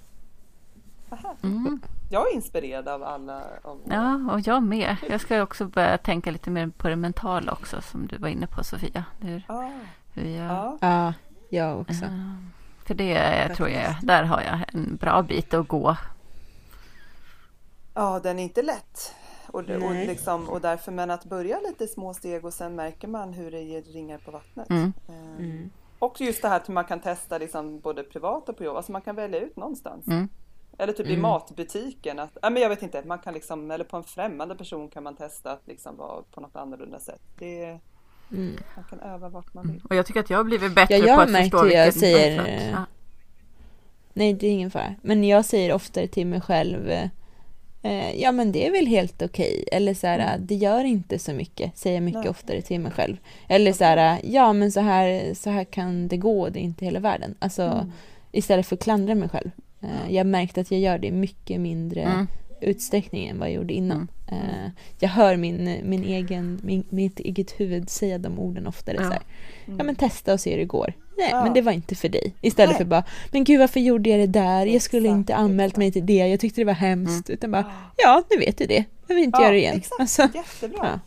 [SPEAKER 2] Mm.
[SPEAKER 3] Jag är inspirerad av alla. Av
[SPEAKER 2] Ja, och jag med. Jag ska också börja tänka lite mer på det mentala också som du var inne på Sofia. Hur,
[SPEAKER 3] Ja,
[SPEAKER 2] hur jag,
[SPEAKER 3] ja.
[SPEAKER 1] Ja, jag också.
[SPEAKER 2] Eh, För det jag tror jag, där har jag en bra bit att gå.
[SPEAKER 3] ja, den är inte lätt. Och, och, liksom, och därför, men att börja lite i små steg och sen märker man hur det ger ringar på vattnet.
[SPEAKER 2] Mm.
[SPEAKER 3] Ehm,
[SPEAKER 1] Mm.
[SPEAKER 3] Och just det här att man kan testa liksom både privat och på jobb, alltså man kan välja ut någonstans.
[SPEAKER 2] Mm.
[SPEAKER 3] Eller typ i
[SPEAKER 1] Mm.
[SPEAKER 3] matbutiken, att, ja, men jag vet inte, man kan liksom, eller på en främmande person kan man testa att liksom vara på något annorlunda sätt. Det,
[SPEAKER 1] Mm.
[SPEAKER 3] man kan öva vart man vill.
[SPEAKER 2] Och jag tycker att jag har blivit bättre
[SPEAKER 1] Ja, jag
[SPEAKER 2] på att förstå
[SPEAKER 1] hur jag säger, eh,
[SPEAKER 2] Ja.
[SPEAKER 1] Nej, det är ingen fara. Men jag säger oftare till mig själv eh, Ja men det är väl helt okej. Eller så här, det gör inte så mycket. Säger jag mycket
[SPEAKER 3] Nej.
[SPEAKER 1] oftare till mig själv. Eller så här, ja men så här, så här kan det gå. Det är inte hela världen. Alltså
[SPEAKER 3] Mm.
[SPEAKER 1] istället för att klandra mig själv. Eh, jag har märkt att jag gör det i mycket mindre
[SPEAKER 2] Mm.
[SPEAKER 1] utsträckning än vad jag gjorde innan. Eh, jag hör min, min egen, min, mitt eget huvud säga de orden oftare.
[SPEAKER 2] Ja.
[SPEAKER 1] Så här, ja men testa och se hur det går. Nej
[SPEAKER 3] Ja.
[SPEAKER 1] men det var inte för dig. Istället
[SPEAKER 3] Nej.
[SPEAKER 1] för bara, men gud varför gjorde jag det där? Jag skulle
[SPEAKER 3] Exakt,
[SPEAKER 1] inte anmält mig till det. Jag tyckte det var hemskt. Utan bara,
[SPEAKER 3] Ah.
[SPEAKER 1] ja nu vet du det. Jag vill inte
[SPEAKER 3] Ja,
[SPEAKER 1] göra det igen.
[SPEAKER 3] Exakt,
[SPEAKER 1] Alltså,
[SPEAKER 3] jättebra.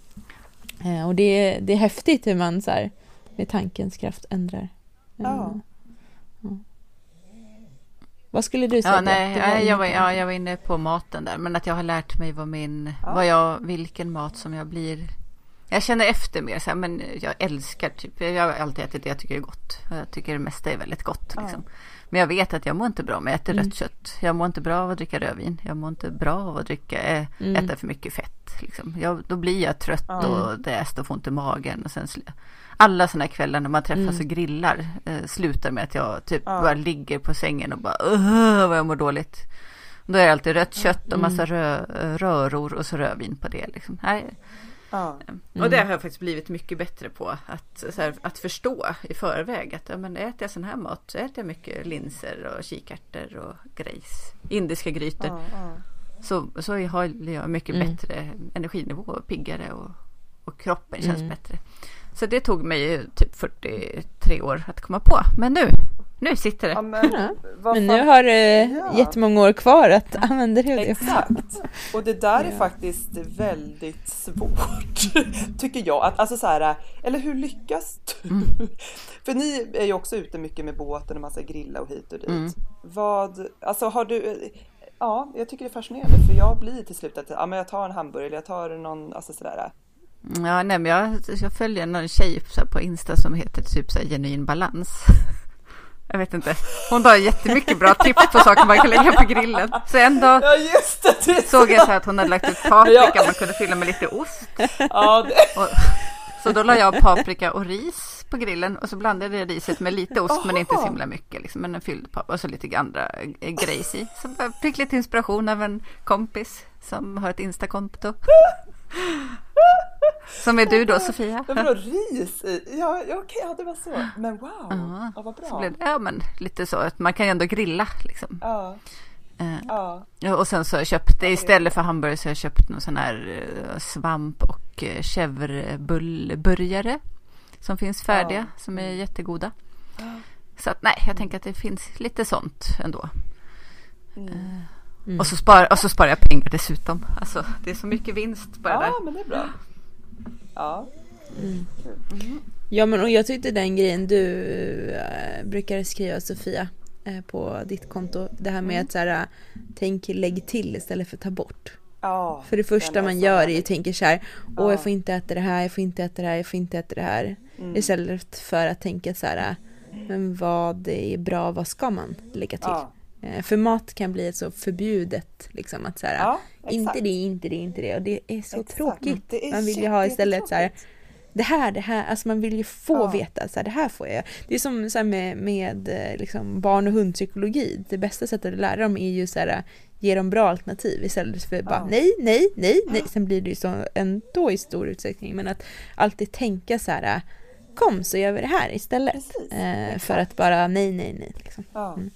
[SPEAKER 1] ja. Eh, och det är, det är häftigt hur man så här, med tankens kraft ändrar.
[SPEAKER 3] Ja.
[SPEAKER 1] Vad skulle du säga?
[SPEAKER 2] Ja, nej,
[SPEAKER 1] inne
[SPEAKER 2] jag, var, ja, jag var inne på maten där. Men att jag har lärt mig vad min,
[SPEAKER 3] Ja.
[SPEAKER 2] vad jag, vilken mat som jag blir. Jag känner efter mer så här, men jag älskar typ, jag har alltid ätit det jag tycker är gott. Jag tycker det mesta är väldigt gott
[SPEAKER 3] Ja.
[SPEAKER 2] liksom. Men jag vet att jag mår inte bra om jag äter
[SPEAKER 1] Mm.
[SPEAKER 2] rött kött. Jag mår inte bra av att dricka rödvin. Jag mår inte bra av att dricka, äh,
[SPEAKER 1] Mm.
[SPEAKER 2] äta för mycket fett. Liksom. Jag, då blir jag trött och däst och får ont i magen. Och sen alla sådana här kvällar när man träffas
[SPEAKER 1] Mm.
[SPEAKER 2] och grillar eh, slutar med att jag typ
[SPEAKER 3] Ja.
[SPEAKER 2] bara ligger på sängen och bara "Ugh, vad jag mår dåligt. Då är det alltid rött kött och massa rö, röror och så rödvin på det. Liksom. Nej.
[SPEAKER 3] Ja.
[SPEAKER 2] Och det har jag faktiskt blivit mycket bättre på. Att, så här, att förstå i förväg att ja, men äter jag sån här mat så äter jag mycket linser och kikärtor och grejs. Indiska grytor.
[SPEAKER 3] Ja, ja.
[SPEAKER 2] Så, så har jag mycket
[SPEAKER 1] Mm.
[SPEAKER 2] bättre energinivå och piggare och, och kroppen känns
[SPEAKER 1] Mm.
[SPEAKER 2] bättre. Så det tog mig typ 43 år att komma på. Men nu, nu sitter det.
[SPEAKER 3] Ja, men,
[SPEAKER 1] Ja.
[SPEAKER 3] vad
[SPEAKER 1] Men
[SPEAKER 3] fan-
[SPEAKER 1] nu har du
[SPEAKER 3] Ja.
[SPEAKER 1] jättemånga år kvar att använda det.
[SPEAKER 3] Exakt. Och det där är faktiskt väldigt svårt, tycker jag. Att, alltså så här, eller hur lyckas du?
[SPEAKER 2] Mm.
[SPEAKER 3] För ni är ju också ute mycket med båten och man ska grilla och hit och dit.
[SPEAKER 2] Mm.
[SPEAKER 3] Vad, alltså har du, ja, jag tycker det är fascinerande för jag blir till slut att ja, men jag tar en hamburgare eller jag tar någon, alltså sådär.
[SPEAKER 2] Ja, nej, men jag, jag följer någon tjej på Insta som heter typ så här genuin balans. Jag vet inte. Hon har jättemycket bra tips på saker man kan lägga på grillen. Så en dag
[SPEAKER 3] Ja det! det
[SPEAKER 2] såg jag så att hon hade lagt ut paprika
[SPEAKER 3] Ja.
[SPEAKER 2] man kunde fylla med lite ost.
[SPEAKER 3] Ja,
[SPEAKER 2] Och Så då la jag paprika och ris på grillen och så blandade jag riset med lite ost men inte så himla mycket. Liksom, men en fylld paprika och så lite andra eh, grejs i. Så jag fick lite inspiration av en kompis som har ett instakonto. Som är du då Sofia?
[SPEAKER 3] Vadå ris i? Ja, ja okej, ja det var så. Men wow,
[SPEAKER 2] Ja.
[SPEAKER 3] ja, vad bra.
[SPEAKER 2] Så blev, det- ja men lite så att man kan ju ändå grilla liksom.
[SPEAKER 3] Ja,
[SPEAKER 2] Eh,
[SPEAKER 3] ja.
[SPEAKER 2] Ja, och sen så har jag köpt, istället för hamburgare så har jag köpt någon sån här eh, svamp och eh, chèvrebullburgare som finns färdiga, som är jättegoda.
[SPEAKER 3] Ja.
[SPEAKER 2] Så att nej, jag tänker att det finns lite sånt ändå.
[SPEAKER 3] Mm.
[SPEAKER 1] Mm.
[SPEAKER 2] Och, så spar, och så sparar jag pengar dessutom. Alltså det är så mycket vinst bara där.
[SPEAKER 3] Ja, men det är bra. Ja,
[SPEAKER 1] Ja men och jag tyckte den grejen du äh, brukar skriva Sofia äh, på ditt konto. Det här med
[SPEAKER 3] Mm.
[SPEAKER 1] att så här, äh, tänk lägg till istället för ta bort.
[SPEAKER 3] ja.
[SPEAKER 1] För det första man gör är ju tänker så här, åh
[SPEAKER 3] Ja.
[SPEAKER 1] jag får inte äta det här, jag får inte äta det här, jag får inte äta det här.
[SPEAKER 3] Mm.
[SPEAKER 1] Istället för att tänka så här, men vad är bra, vad ska man lägga till? Eh, För mat kan bli så förbjudet, liksom att så här,
[SPEAKER 3] ja
[SPEAKER 1] inte det, inte det, inte det. Och det är så
[SPEAKER 3] Exakt.
[SPEAKER 1] tråkigt.
[SPEAKER 3] Är
[SPEAKER 1] man vill ju ha istället så här, det här, det här, alltså man vill ju få
[SPEAKER 3] Ja.
[SPEAKER 1] veta, så här, det här får jag. Det är som så med, med eh, liksom barn och hundpsykologi. Det bästa sättet att lära dem är ju så här, ge dem bra alternativ istället för bara
[SPEAKER 3] Ja.
[SPEAKER 1] nej, nej, nej, nej. Sen blir det ju så ändå i stor utsträckning. Men att alltid tänka så här, kom så gör vi det här istället.
[SPEAKER 3] Precis,
[SPEAKER 1] Eh, för att bara nej, nej, nej. Liksom. Mm.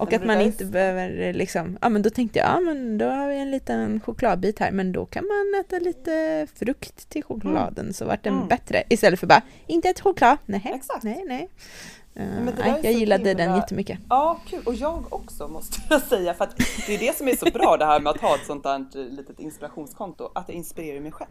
[SPEAKER 1] Och att man inte behöver eh, liksom, ja men då tänkte jag, ja men då har vi en liten chokladbit här men då kan man äta lite frukt till chokladen så vart den
[SPEAKER 3] Mm.
[SPEAKER 1] bättre istället för bara, inte ett choklad, nej,
[SPEAKER 3] Exakt.
[SPEAKER 1] nej, nej. Eh,
[SPEAKER 3] där
[SPEAKER 1] nej
[SPEAKER 3] är
[SPEAKER 1] jag gillade den
[SPEAKER 3] himla-
[SPEAKER 1] jättemycket.
[SPEAKER 3] Ja, kul. Och jag också måste jag säga. För att det är det som är så bra det här med att ha ett sånt där litet inspirationskonto. Att det inspirerar mig själv.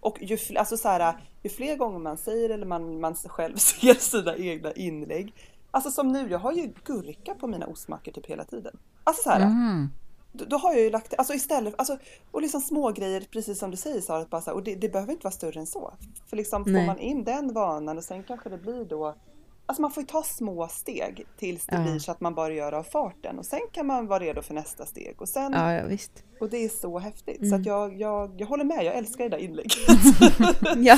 [SPEAKER 3] Och ju, alltså så här, ju fler gånger man säger eller man, man själv ser sina egna inlägg. Alltså som nu, jag har ju gurka på mina ostmackor typ hela tiden. Alltså så här,
[SPEAKER 2] Mm.
[SPEAKER 3] då, då har jag ju lagt, alltså istället, alltså, och liksom små grejer precis som du säger Sara, bara så här, och det, det behöver inte vara större än så. För liksom får
[SPEAKER 1] Nej.
[SPEAKER 3] man in den vanan och sen kanske det blir då, alltså man får ju ta små steg tills det
[SPEAKER 1] Ja.
[SPEAKER 3] blir så att man bara gör av farten och sen kan man vara redo för nästa steg och sen,
[SPEAKER 1] Ja, ja visst.
[SPEAKER 3] och det är så häftigt. Så
[SPEAKER 1] Mm.
[SPEAKER 3] att jag, jag, jag håller med, jag älskar det där inlägget.
[SPEAKER 1] Ja,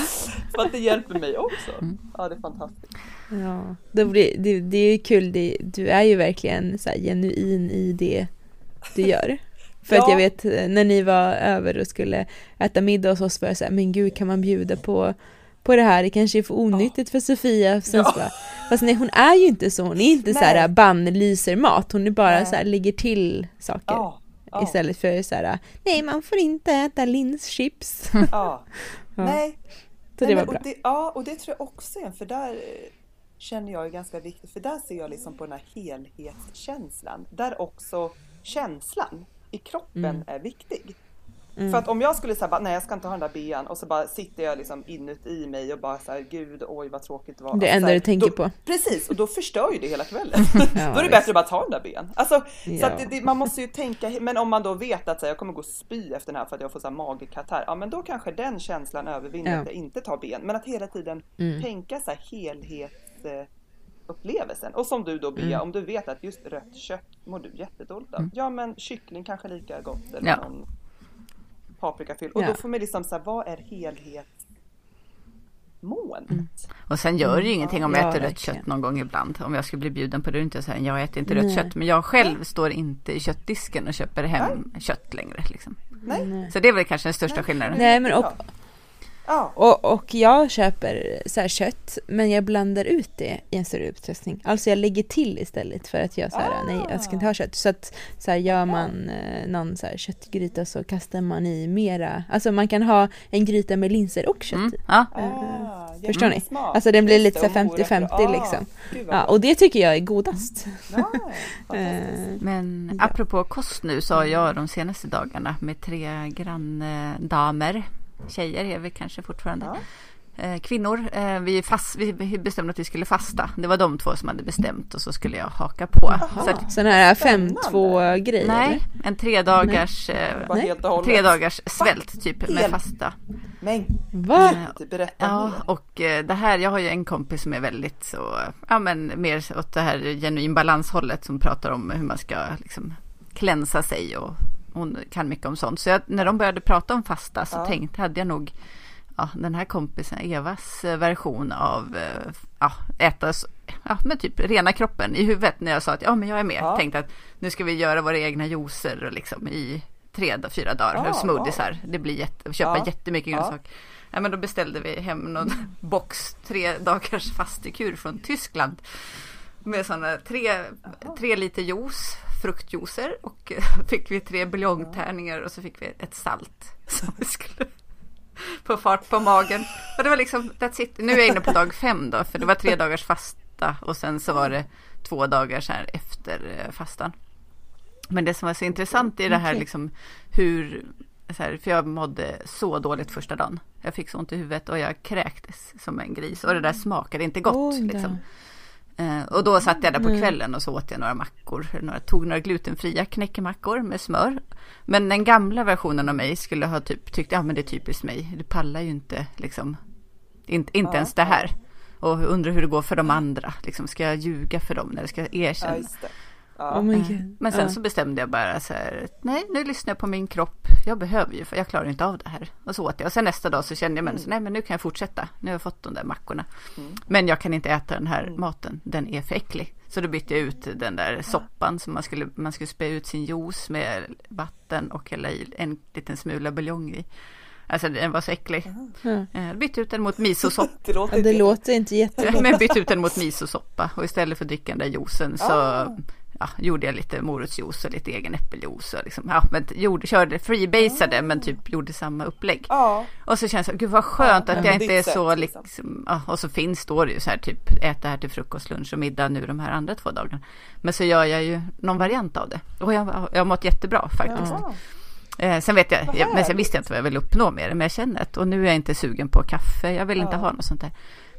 [SPEAKER 3] för att det hjälper mig också.
[SPEAKER 1] Mm.
[SPEAKER 3] Ja, det är fantastiskt.
[SPEAKER 1] ja. Det, blir, det, det är ju kul, det, du är ju verkligen så genuin i det du gör. För att
[SPEAKER 3] Ja.
[SPEAKER 1] jag vet eh, när ni var över och skulle äta middag hos oss var jag så här, men gud kan man bjuda på, på det här? Det kanske är för onyttigt för Sofia. Sen
[SPEAKER 3] Ja.
[SPEAKER 1] så bara, fast nej hon är ju inte så, hon är inte så här
[SPEAKER 3] Nej.
[SPEAKER 1] bannlyser mat, hon är bara
[SPEAKER 3] Nej.
[SPEAKER 1] så här lägger till saker.
[SPEAKER 3] Ja, ja,
[SPEAKER 1] Istället för så här, nej man får inte äta linschips.
[SPEAKER 3] ja. Nej,
[SPEAKER 1] Så
[SPEAKER 3] Nej,
[SPEAKER 1] det var
[SPEAKER 3] men,
[SPEAKER 1] bra.
[SPEAKER 3] Och det, ja, och det tror jag också är, för där eh, känner jag är ganska viktigt, för där ser jag liksom på den här helhetskänslan, där också känslan i kroppen
[SPEAKER 1] Mm.
[SPEAKER 3] är viktig.
[SPEAKER 1] Mm.
[SPEAKER 3] För att om jag skulle säga bara, nej jag ska inte ha den där bean och så bara sitter jag liksom inuti mig och bara så här, gud oj vad tråkigt det var.
[SPEAKER 1] Det
[SPEAKER 3] Alltså,
[SPEAKER 1] enda
[SPEAKER 3] så
[SPEAKER 1] du tänker
[SPEAKER 3] då,
[SPEAKER 1] på.
[SPEAKER 3] Precis, och då förstör ju det hela kvällen.
[SPEAKER 1] Ja,
[SPEAKER 3] då är det
[SPEAKER 1] visst.
[SPEAKER 3] bättre att bara ta den där ben. Alltså, så
[SPEAKER 1] Ja.
[SPEAKER 3] att det, det, man måste ju tänka, men om man då vet att så här, jag kommer gå och spy efter den här för att jag får så här magkatarr, ja men då kanske den känslan övervinner
[SPEAKER 1] Ja.
[SPEAKER 3] att jag inte tar ben. Men att hela tiden
[SPEAKER 1] Mm.
[SPEAKER 3] tänka så här helhetsupplevelsen. Och som du då Bea,
[SPEAKER 1] Mm.
[SPEAKER 3] om du vet att just rött kött mår du jättedåligt av. Ja men kyckling kanske lika gott eller
[SPEAKER 2] Ja.
[SPEAKER 3] någon paprikafyll. Och
[SPEAKER 1] Ja.
[SPEAKER 3] då får man liksom så här, vad är helhetsmålet?
[SPEAKER 2] Och sen gör det ju ingenting om jag
[SPEAKER 1] Ja,
[SPEAKER 2] äter rött kött någon gång ibland. Om jag skulle bli bjuden på det, inte här, jag äter inte rött
[SPEAKER 1] Nej.
[SPEAKER 2] kött. Men jag själv står inte i köttdisken och köper hem kött längre. Liksom.
[SPEAKER 3] Nej.
[SPEAKER 1] Nej.
[SPEAKER 2] Så det är väl kanske den största skillnaden.
[SPEAKER 1] Nej men och,
[SPEAKER 3] Ja.
[SPEAKER 1] och, och jag köper så här kött men jag blandar ut det i en större utsträckning. Alltså jag lägger till istället för att jag så här,
[SPEAKER 3] Ah.
[SPEAKER 1] nej jag ska inte ha kött. Så att så här, gör man eh, någon så här köttgryta så kastar man i mera, alltså man kan ha en gryta med linser och kött
[SPEAKER 2] Mm. Ja.
[SPEAKER 3] Ah,
[SPEAKER 1] Förstår ni?
[SPEAKER 3] jättesmart.
[SPEAKER 1] Alltså den blir lite så
[SPEAKER 3] det,
[SPEAKER 1] här
[SPEAKER 3] och morötter.
[SPEAKER 1] 50-50
[SPEAKER 3] Ah,
[SPEAKER 1] liksom. Ja, och det tycker jag är godast. Eh,
[SPEAKER 2] Men
[SPEAKER 1] Ja.
[SPEAKER 2] apropå kost nu så har jag de senaste dagarna med tre granndamer, tjejer är vi kanske fortfarande,
[SPEAKER 3] Ja.
[SPEAKER 2] eh, kvinnor, eh, vi, fast, vi bestämde att vi skulle fasta. Det var de två som hade bestämt och så skulle jag haka på. Så att,
[SPEAKER 1] Sån här
[SPEAKER 3] Spännande.
[SPEAKER 1] 5-2 grejer
[SPEAKER 2] nej, en tre dagars,
[SPEAKER 1] Nej.
[SPEAKER 2] tre dagars svält typ med fasta.
[SPEAKER 3] Men
[SPEAKER 1] Va?
[SPEAKER 3] berätta
[SPEAKER 2] Ja, och eh, det här, jag har ju en kompis som är väldigt så, ja men mer åt det här genuin balanshållet som pratar om hur man ska liksom klänsa sig och hon kan mycket om sånt. Så jag, när de började prata om fasta så
[SPEAKER 3] Ja.
[SPEAKER 2] tänkte, hade jag nog ja, den här kompisen Evas eh, version av eh, ja, äta ja, men typ rena kroppen i huvudet när jag sa att ja, men jag är med. Ja. Tänkte att nu ska vi göra våra egna juicer liksom, i tre, fyra dagar. Ja, smoothiesar. Det blir jätte, köpa ja. jättemycket grönsaker. Ja. ja. men då beställde vi hem någon box tre dagars fastekur från Tyskland. Med sådana tre, tre liter juice, fruktjuicer och fick vi tre buljongtärningar och så fick vi ett salt. Som vi skulle få fart på magen. Och det var liksom, that's it. Nu är jag inne på dag fem då, för det var tre dagars fasta och sen så var det två dagar så här efter eh, fastan. Men det som var så intressant i det här liksom hur, här, för jag mådde så dåligt första dagen. Jag fick så ont i huvudet och jag kräktes som en gris och det där smakade inte gott. liksom. Eh, och då satt jag där på mm. kvällen och så åt jag några mackor. Några, tog några glutenfria knäckemackor med smör. Men den gamla versionen av mig skulle ha typ tyckt, ja men det är typiskt mig. Du pallar ju inte liksom, inte, inte ja, ens det här. Och undrar hur det går för de andra. Liksom, ska jag ljuga för dem ska jag erkänna? Ja,
[SPEAKER 1] Ja. Oh
[SPEAKER 2] men sen så bestämde jag bara så här, nej nu lyssnar jag på min kropp. Jag behöver ju, för jag klarar inte av det här. Och så åt jag. Och sen nästa dag så kände jag, men, mm. nej men nu kan jag fortsätta. Nu har jag fått de där mackorna. Mm. Men jag kan inte äta den här mm. maten, den är för äcklig. Så då bytte jag ut den där soppan som man skulle, man skulle spä ut sin juice med vatten och hälla i en liten smula buljong i. Alltså den var så äcklig. Mm. Jag bytte ut den mot misosoppa.
[SPEAKER 1] det, låter, det låter inte jättebra.
[SPEAKER 2] Men bytte ut den mot misosoppa och istället för att dricka den där juicen så ah ja, gjorde jag lite morotsjuice och lite egen äppeljuice. Och liksom, ja, men gjorde, körde freebasade mm. men typ gjorde samma upplägg. Ja. Och så känns det, gud vad skönt ja, att jag inte är så liksom. liksom, ja, och så finns, står det ju så här typ äta här till frukost, lunch och middag nu de här andra två dagarna. Men så gör jag ju någon variant av det. Och jag, jag har mått jättebra faktiskt. Eh, sen vet jag, jag, men sen visste jag inte vad jag vill uppnå med det, men jag känner att, och nu är jag inte sugen på kaffe, jag vill inte ha något sånt där.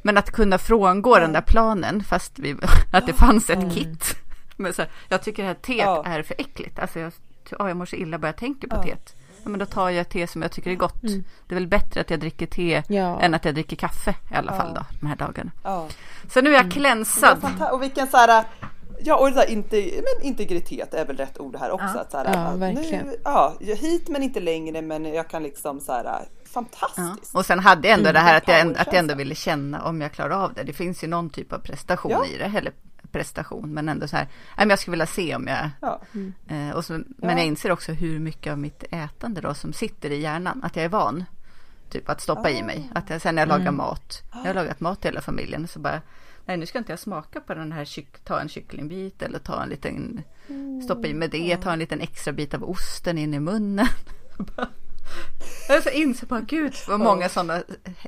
[SPEAKER 2] Men att kunna frångå den där planen, fast vi, att det fanns ett mm. kit. Men så här, jag tycker det här teet ja. är för äckligt. Alltså jag, oh, jag mår så illa bara jag tänker på ja. teet. Ja, men då tar jag te som jag tycker är gott. Mm. Det är väl bättre att jag dricker te ja. än att jag dricker kaffe i alla fall då, de här dagarna. Så nu är jag mm. klänsad.
[SPEAKER 3] Och vilken så här, ja och där inte, men integritet är väl rätt ord här också. Ja, att så här, ja verkligen. Nu, ja, hit men inte längre men jag kan liksom så här fantastiskt.
[SPEAKER 2] Ja. Och sen hade jag ändå mm, det här att jag, att jag ändå ville känna om jag klarar av det. Det finns ju någon typ av prestation i det, eller prestation men ändå så här, jag skulle vilja se om jag... Ja. Mm. Och så, men ja. jag inser också hur mycket av mitt ätande då som sitter i hjärnan, att jag är van. Typ att stoppa i mig, ah. att jag, sen när jag lagar mm. mat, jag har lagat mat till hela familjen, så bara Nej nu ska inte jag smaka på den här, ta en kycklingbit eller ta en liten, stoppa i med det, ta en liten extra bit av osten in i munnen. Jag inser bara, gud vad många sådana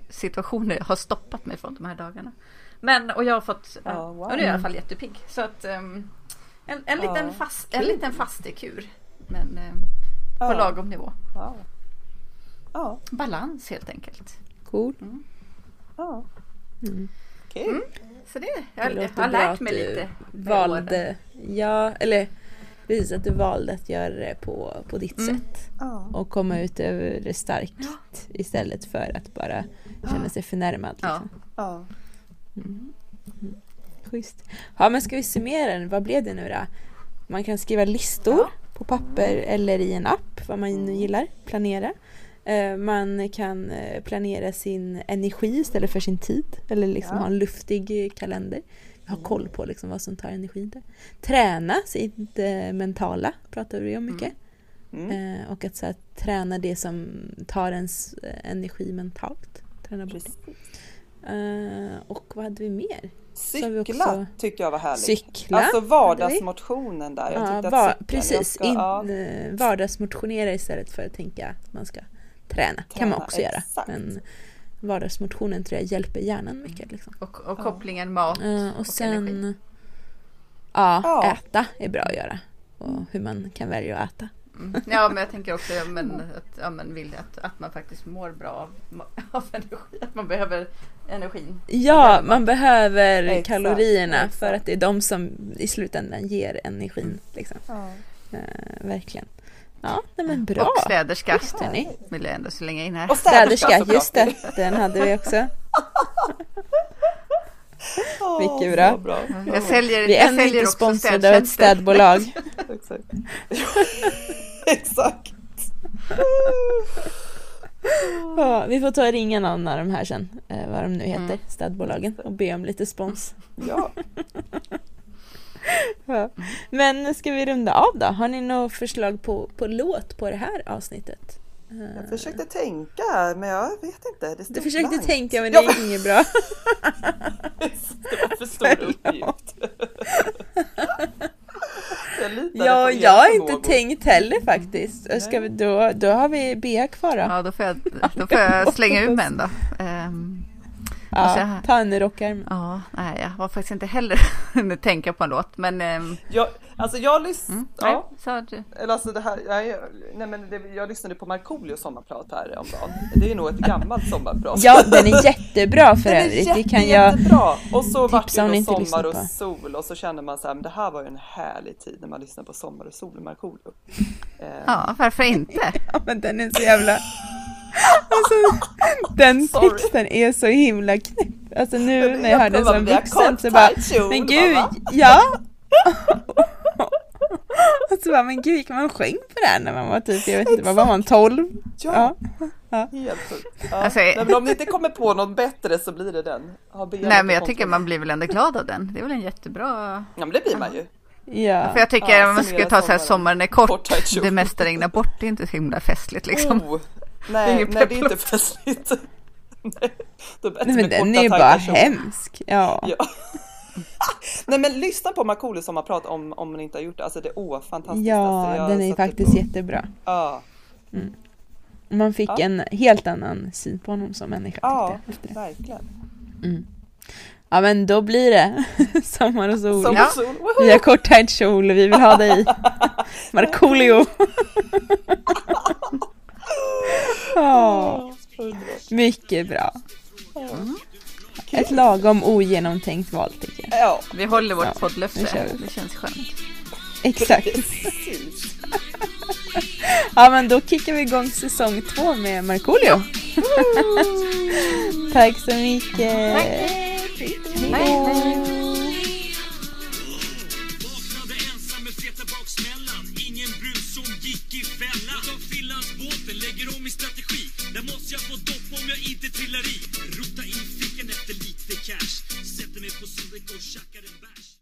[SPEAKER 2] situationer har stoppat mig från de här dagarna. Men och jag har fått, oh, wow. och nu är jag i alla fall jättepigg. Så att um, en, en, liten oh, fast, en liten fastekur. Men um, på oh. lagom nivå. Oh. Balans helt enkelt.
[SPEAKER 1] Cool. Mm.
[SPEAKER 3] Ja. Mm. Kul. Mm.
[SPEAKER 2] Så det, jag, det jag har lärt mig lite.
[SPEAKER 1] Valde, ja eller precis att du valde att göra det på, på ditt mm. sätt. Och komma ut över det starkt ja. istället för att bara känna sig förnärmad. Liksom. Ja. Mm. Schysst. Ja men ska vi summera den? Vad blev det nu då? Man kan skriva listor ja. på papper eller i en app, vad man nu gillar. Planera. Eh, man kan eh, planera sin energi istället för sin tid. Eller liksom ja. ha en luftig kalender. Ha koll på liksom vad som tar energi. Där. Träna sitt eh, mentala, pratar vi om mycket. Mm. Mm. Och att så här, träna det som tar ens energi mentalt. Träna bort. Uh, och vad hade vi mer?
[SPEAKER 3] Cykla vi också... tyckte jag var härligt.
[SPEAKER 1] Cykla.
[SPEAKER 3] Alltså vardagsmotionen där. Jag
[SPEAKER 1] ja, var, cykla, precis, ska, In, ja. Eh, vardagsmotionera istället för att tänka att man ska träna. träna kan man också exakt. göra. Men vardagsmotionen tror jag hjälper hjärnan mycket. Liksom.
[SPEAKER 2] Och, och kopplingen mat uh, och, och sen, energi.
[SPEAKER 1] Ja, ja, äta är bra att göra. Och hur man kan välja att äta.
[SPEAKER 2] Mm. Ja, men jag tänker också ja, men, att, ja, men vill att, att man faktiskt mår bra av, av energi. Att man behöver energin.
[SPEAKER 1] Ja, man behöver exakt, kalorierna exakt. för att det är de som i slutändan ger energin. Liksom. Ja. Uh, verkligen. Ja, men bra.
[SPEAKER 2] Och städerska vill jag ändå slänga in här.
[SPEAKER 1] Och städerska, just det. Den hade vi också. Oh, Mycket bra. bra.
[SPEAKER 2] Jag säljer,
[SPEAKER 1] vi är ännu inte sponsrade av ett städbolag.
[SPEAKER 3] Exakt. Exakt.
[SPEAKER 1] Ja, vi får ta och ringa någon av de här sen, eh, vad de nu heter,
[SPEAKER 2] Mm.
[SPEAKER 1] städbolagen och be om lite spons.
[SPEAKER 3] Ja,
[SPEAKER 1] Ja. Men ska vi runda av då? Har ni något förslag på, på låt på det här avsnittet? Eh,
[SPEAKER 3] jag försökte tänka men jag vet inte.
[SPEAKER 1] Du försökte
[SPEAKER 3] blankt.
[SPEAKER 1] tänka men det
[SPEAKER 3] Ja,
[SPEAKER 1] gick inget bra.
[SPEAKER 3] Det var för stor uppgift. Jag litade
[SPEAKER 1] Ja, jag har inte tänkt heller faktiskt. Ska vi, då, då har vi Bea kvar då.
[SPEAKER 2] Ja, då får jag, då får jag slänga ur mig en då. Ehm, alltså,
[SPEAKER 1] Ja, en i rockärmen.
[SPEAKER 2] ja, nej, jag var faktiskt inte heller hunnit tänka på en låt. Men ehm,
[SPEAKER 3] Jag, alltså jag lyssnade,
[SPEAKER 2] mm, nej,
[SPEAKER 3] ja,
[SPEAKER 2] du.
[SPEAKER 3] eller alltså det här, nej, nej men det, jag lyssnade på Markoolios sommarprat här om dagen. Det är nog ett gammalt sommarprat.
[SPEAKER 1] Ja, den är jättebra för övrigt. Det
[SPEAKER 3] jätte,
[SPEAKER 1] kan jag...
[SPEAKER 3] jättebra! Och så vart det då
[SPEAKER 1] inte
[SPEAKER 3] sommar och sol och så känner man så här, men det här var ju en härlig tid när man lyssnar på sommar och sol med Markoolio. Eh,
[SPEAKER 2] Ja, varför inte?
[SPEAKER 1] Ja, men den är så jävla... Alltså, den
[SPEAKER 3] Sorry.
[SPEAKER 1] texten är så himla knäpp. Alltså nu när jag
[SPEAKER 3] jag
[SPEAKER 1] hörde den som vuxen så bara, men gud,
[SPEAKER 3] mamma."
[SPEAKER 1] ja! Och så bara, men gud, gick man sjöng på det här när man var typ, jag vet inte, vad var man, 12?
[SPEAKER 3] Ja,
[SPEAKER 1] Ja.
[SPEAKER 3] helt sjukt. Ja.
[SPEAKER 2] Alltså,
[SPEAKER 3] Nej, men om ni inte kommer på något bättre så blir det den.
[SPEAKER 2] Nej, men jag tycker man blir väl ändå glad av den. Det är väl en jättebra...
[SPEAKER 3] Ja men det blir man ju.
[SPEAKER 1] Ja.
[SPEAKER 2] För jag tycker
[SPEAKER 3] Ja,
[SPEAKER 2] om man skulle ta så här
[SPEAKER 3] sommaren.
[SPEAKER 2] är kort, det mesta regnar bort, det är inte så himla festligt liksom.
[SPEAKER 3] Oh,
[SPEAKER 2] Det är
[SPEAKER 3] nej, nej det är inte festligt. nej,
[SPEAKER 1] Nej, men den är ju bara hemsk. Ja.
[SPEAKER 3] Ja. Nej men lyssna på Markoolio sommarprat om, om ni inte har gjort det. Alltså det är åh fantastiskt.
[SPEAKER 1] Ja,
[SPEAKER 3] alltså, jag
[SPEAKER 1] den är faktiskt
[SPEAKER 3] på-
[SPEAKER 1] jättebra.
[SPEAKER 3] Ja,
[SPEAKER 1] Man fick
[SPEAKER 3] Ja.
[SPEAKER 1] en helt annan syn på honom som människa.
[SPEAKER 3] ja
[SPEAKER 1] jag, det.
[SPEAKER 3] verkligen.
[SPEAKER 1] Mm. Ja men då blir det sommar och sol.
[SPEAKER 3] Sommar
[SPEAKER 2] Ja.
[SPEAKER 3] och sol, woho!
[SPEAKER 1] Vi har kort tajt kjol och vi vill ha dig. Markoolio. Ja,
[SPEAKER 3] Underbart.
[SPEAKER 1] mycket bra. Ett lagom ogenomtänkt val tycker jag.
[SPEAKER 3] Ja,
[SPEAKER 2] Vi håller vårt
[SPEAKER 1] Ja,
[SPEAKER 2] poddlöfte, det känns skönt.
[SPEAKER 1] Exakt. Ja men då kickar vi igång säsong två med Markoolio. Tack så mycket. Hej.
[SPEAKER 4] Jag tar Finlandsbåten, lägger om min strategi. Där måste jag få dopp om jag inte trillar i cash. Sätter mig på soldäck och tjackar en bärs.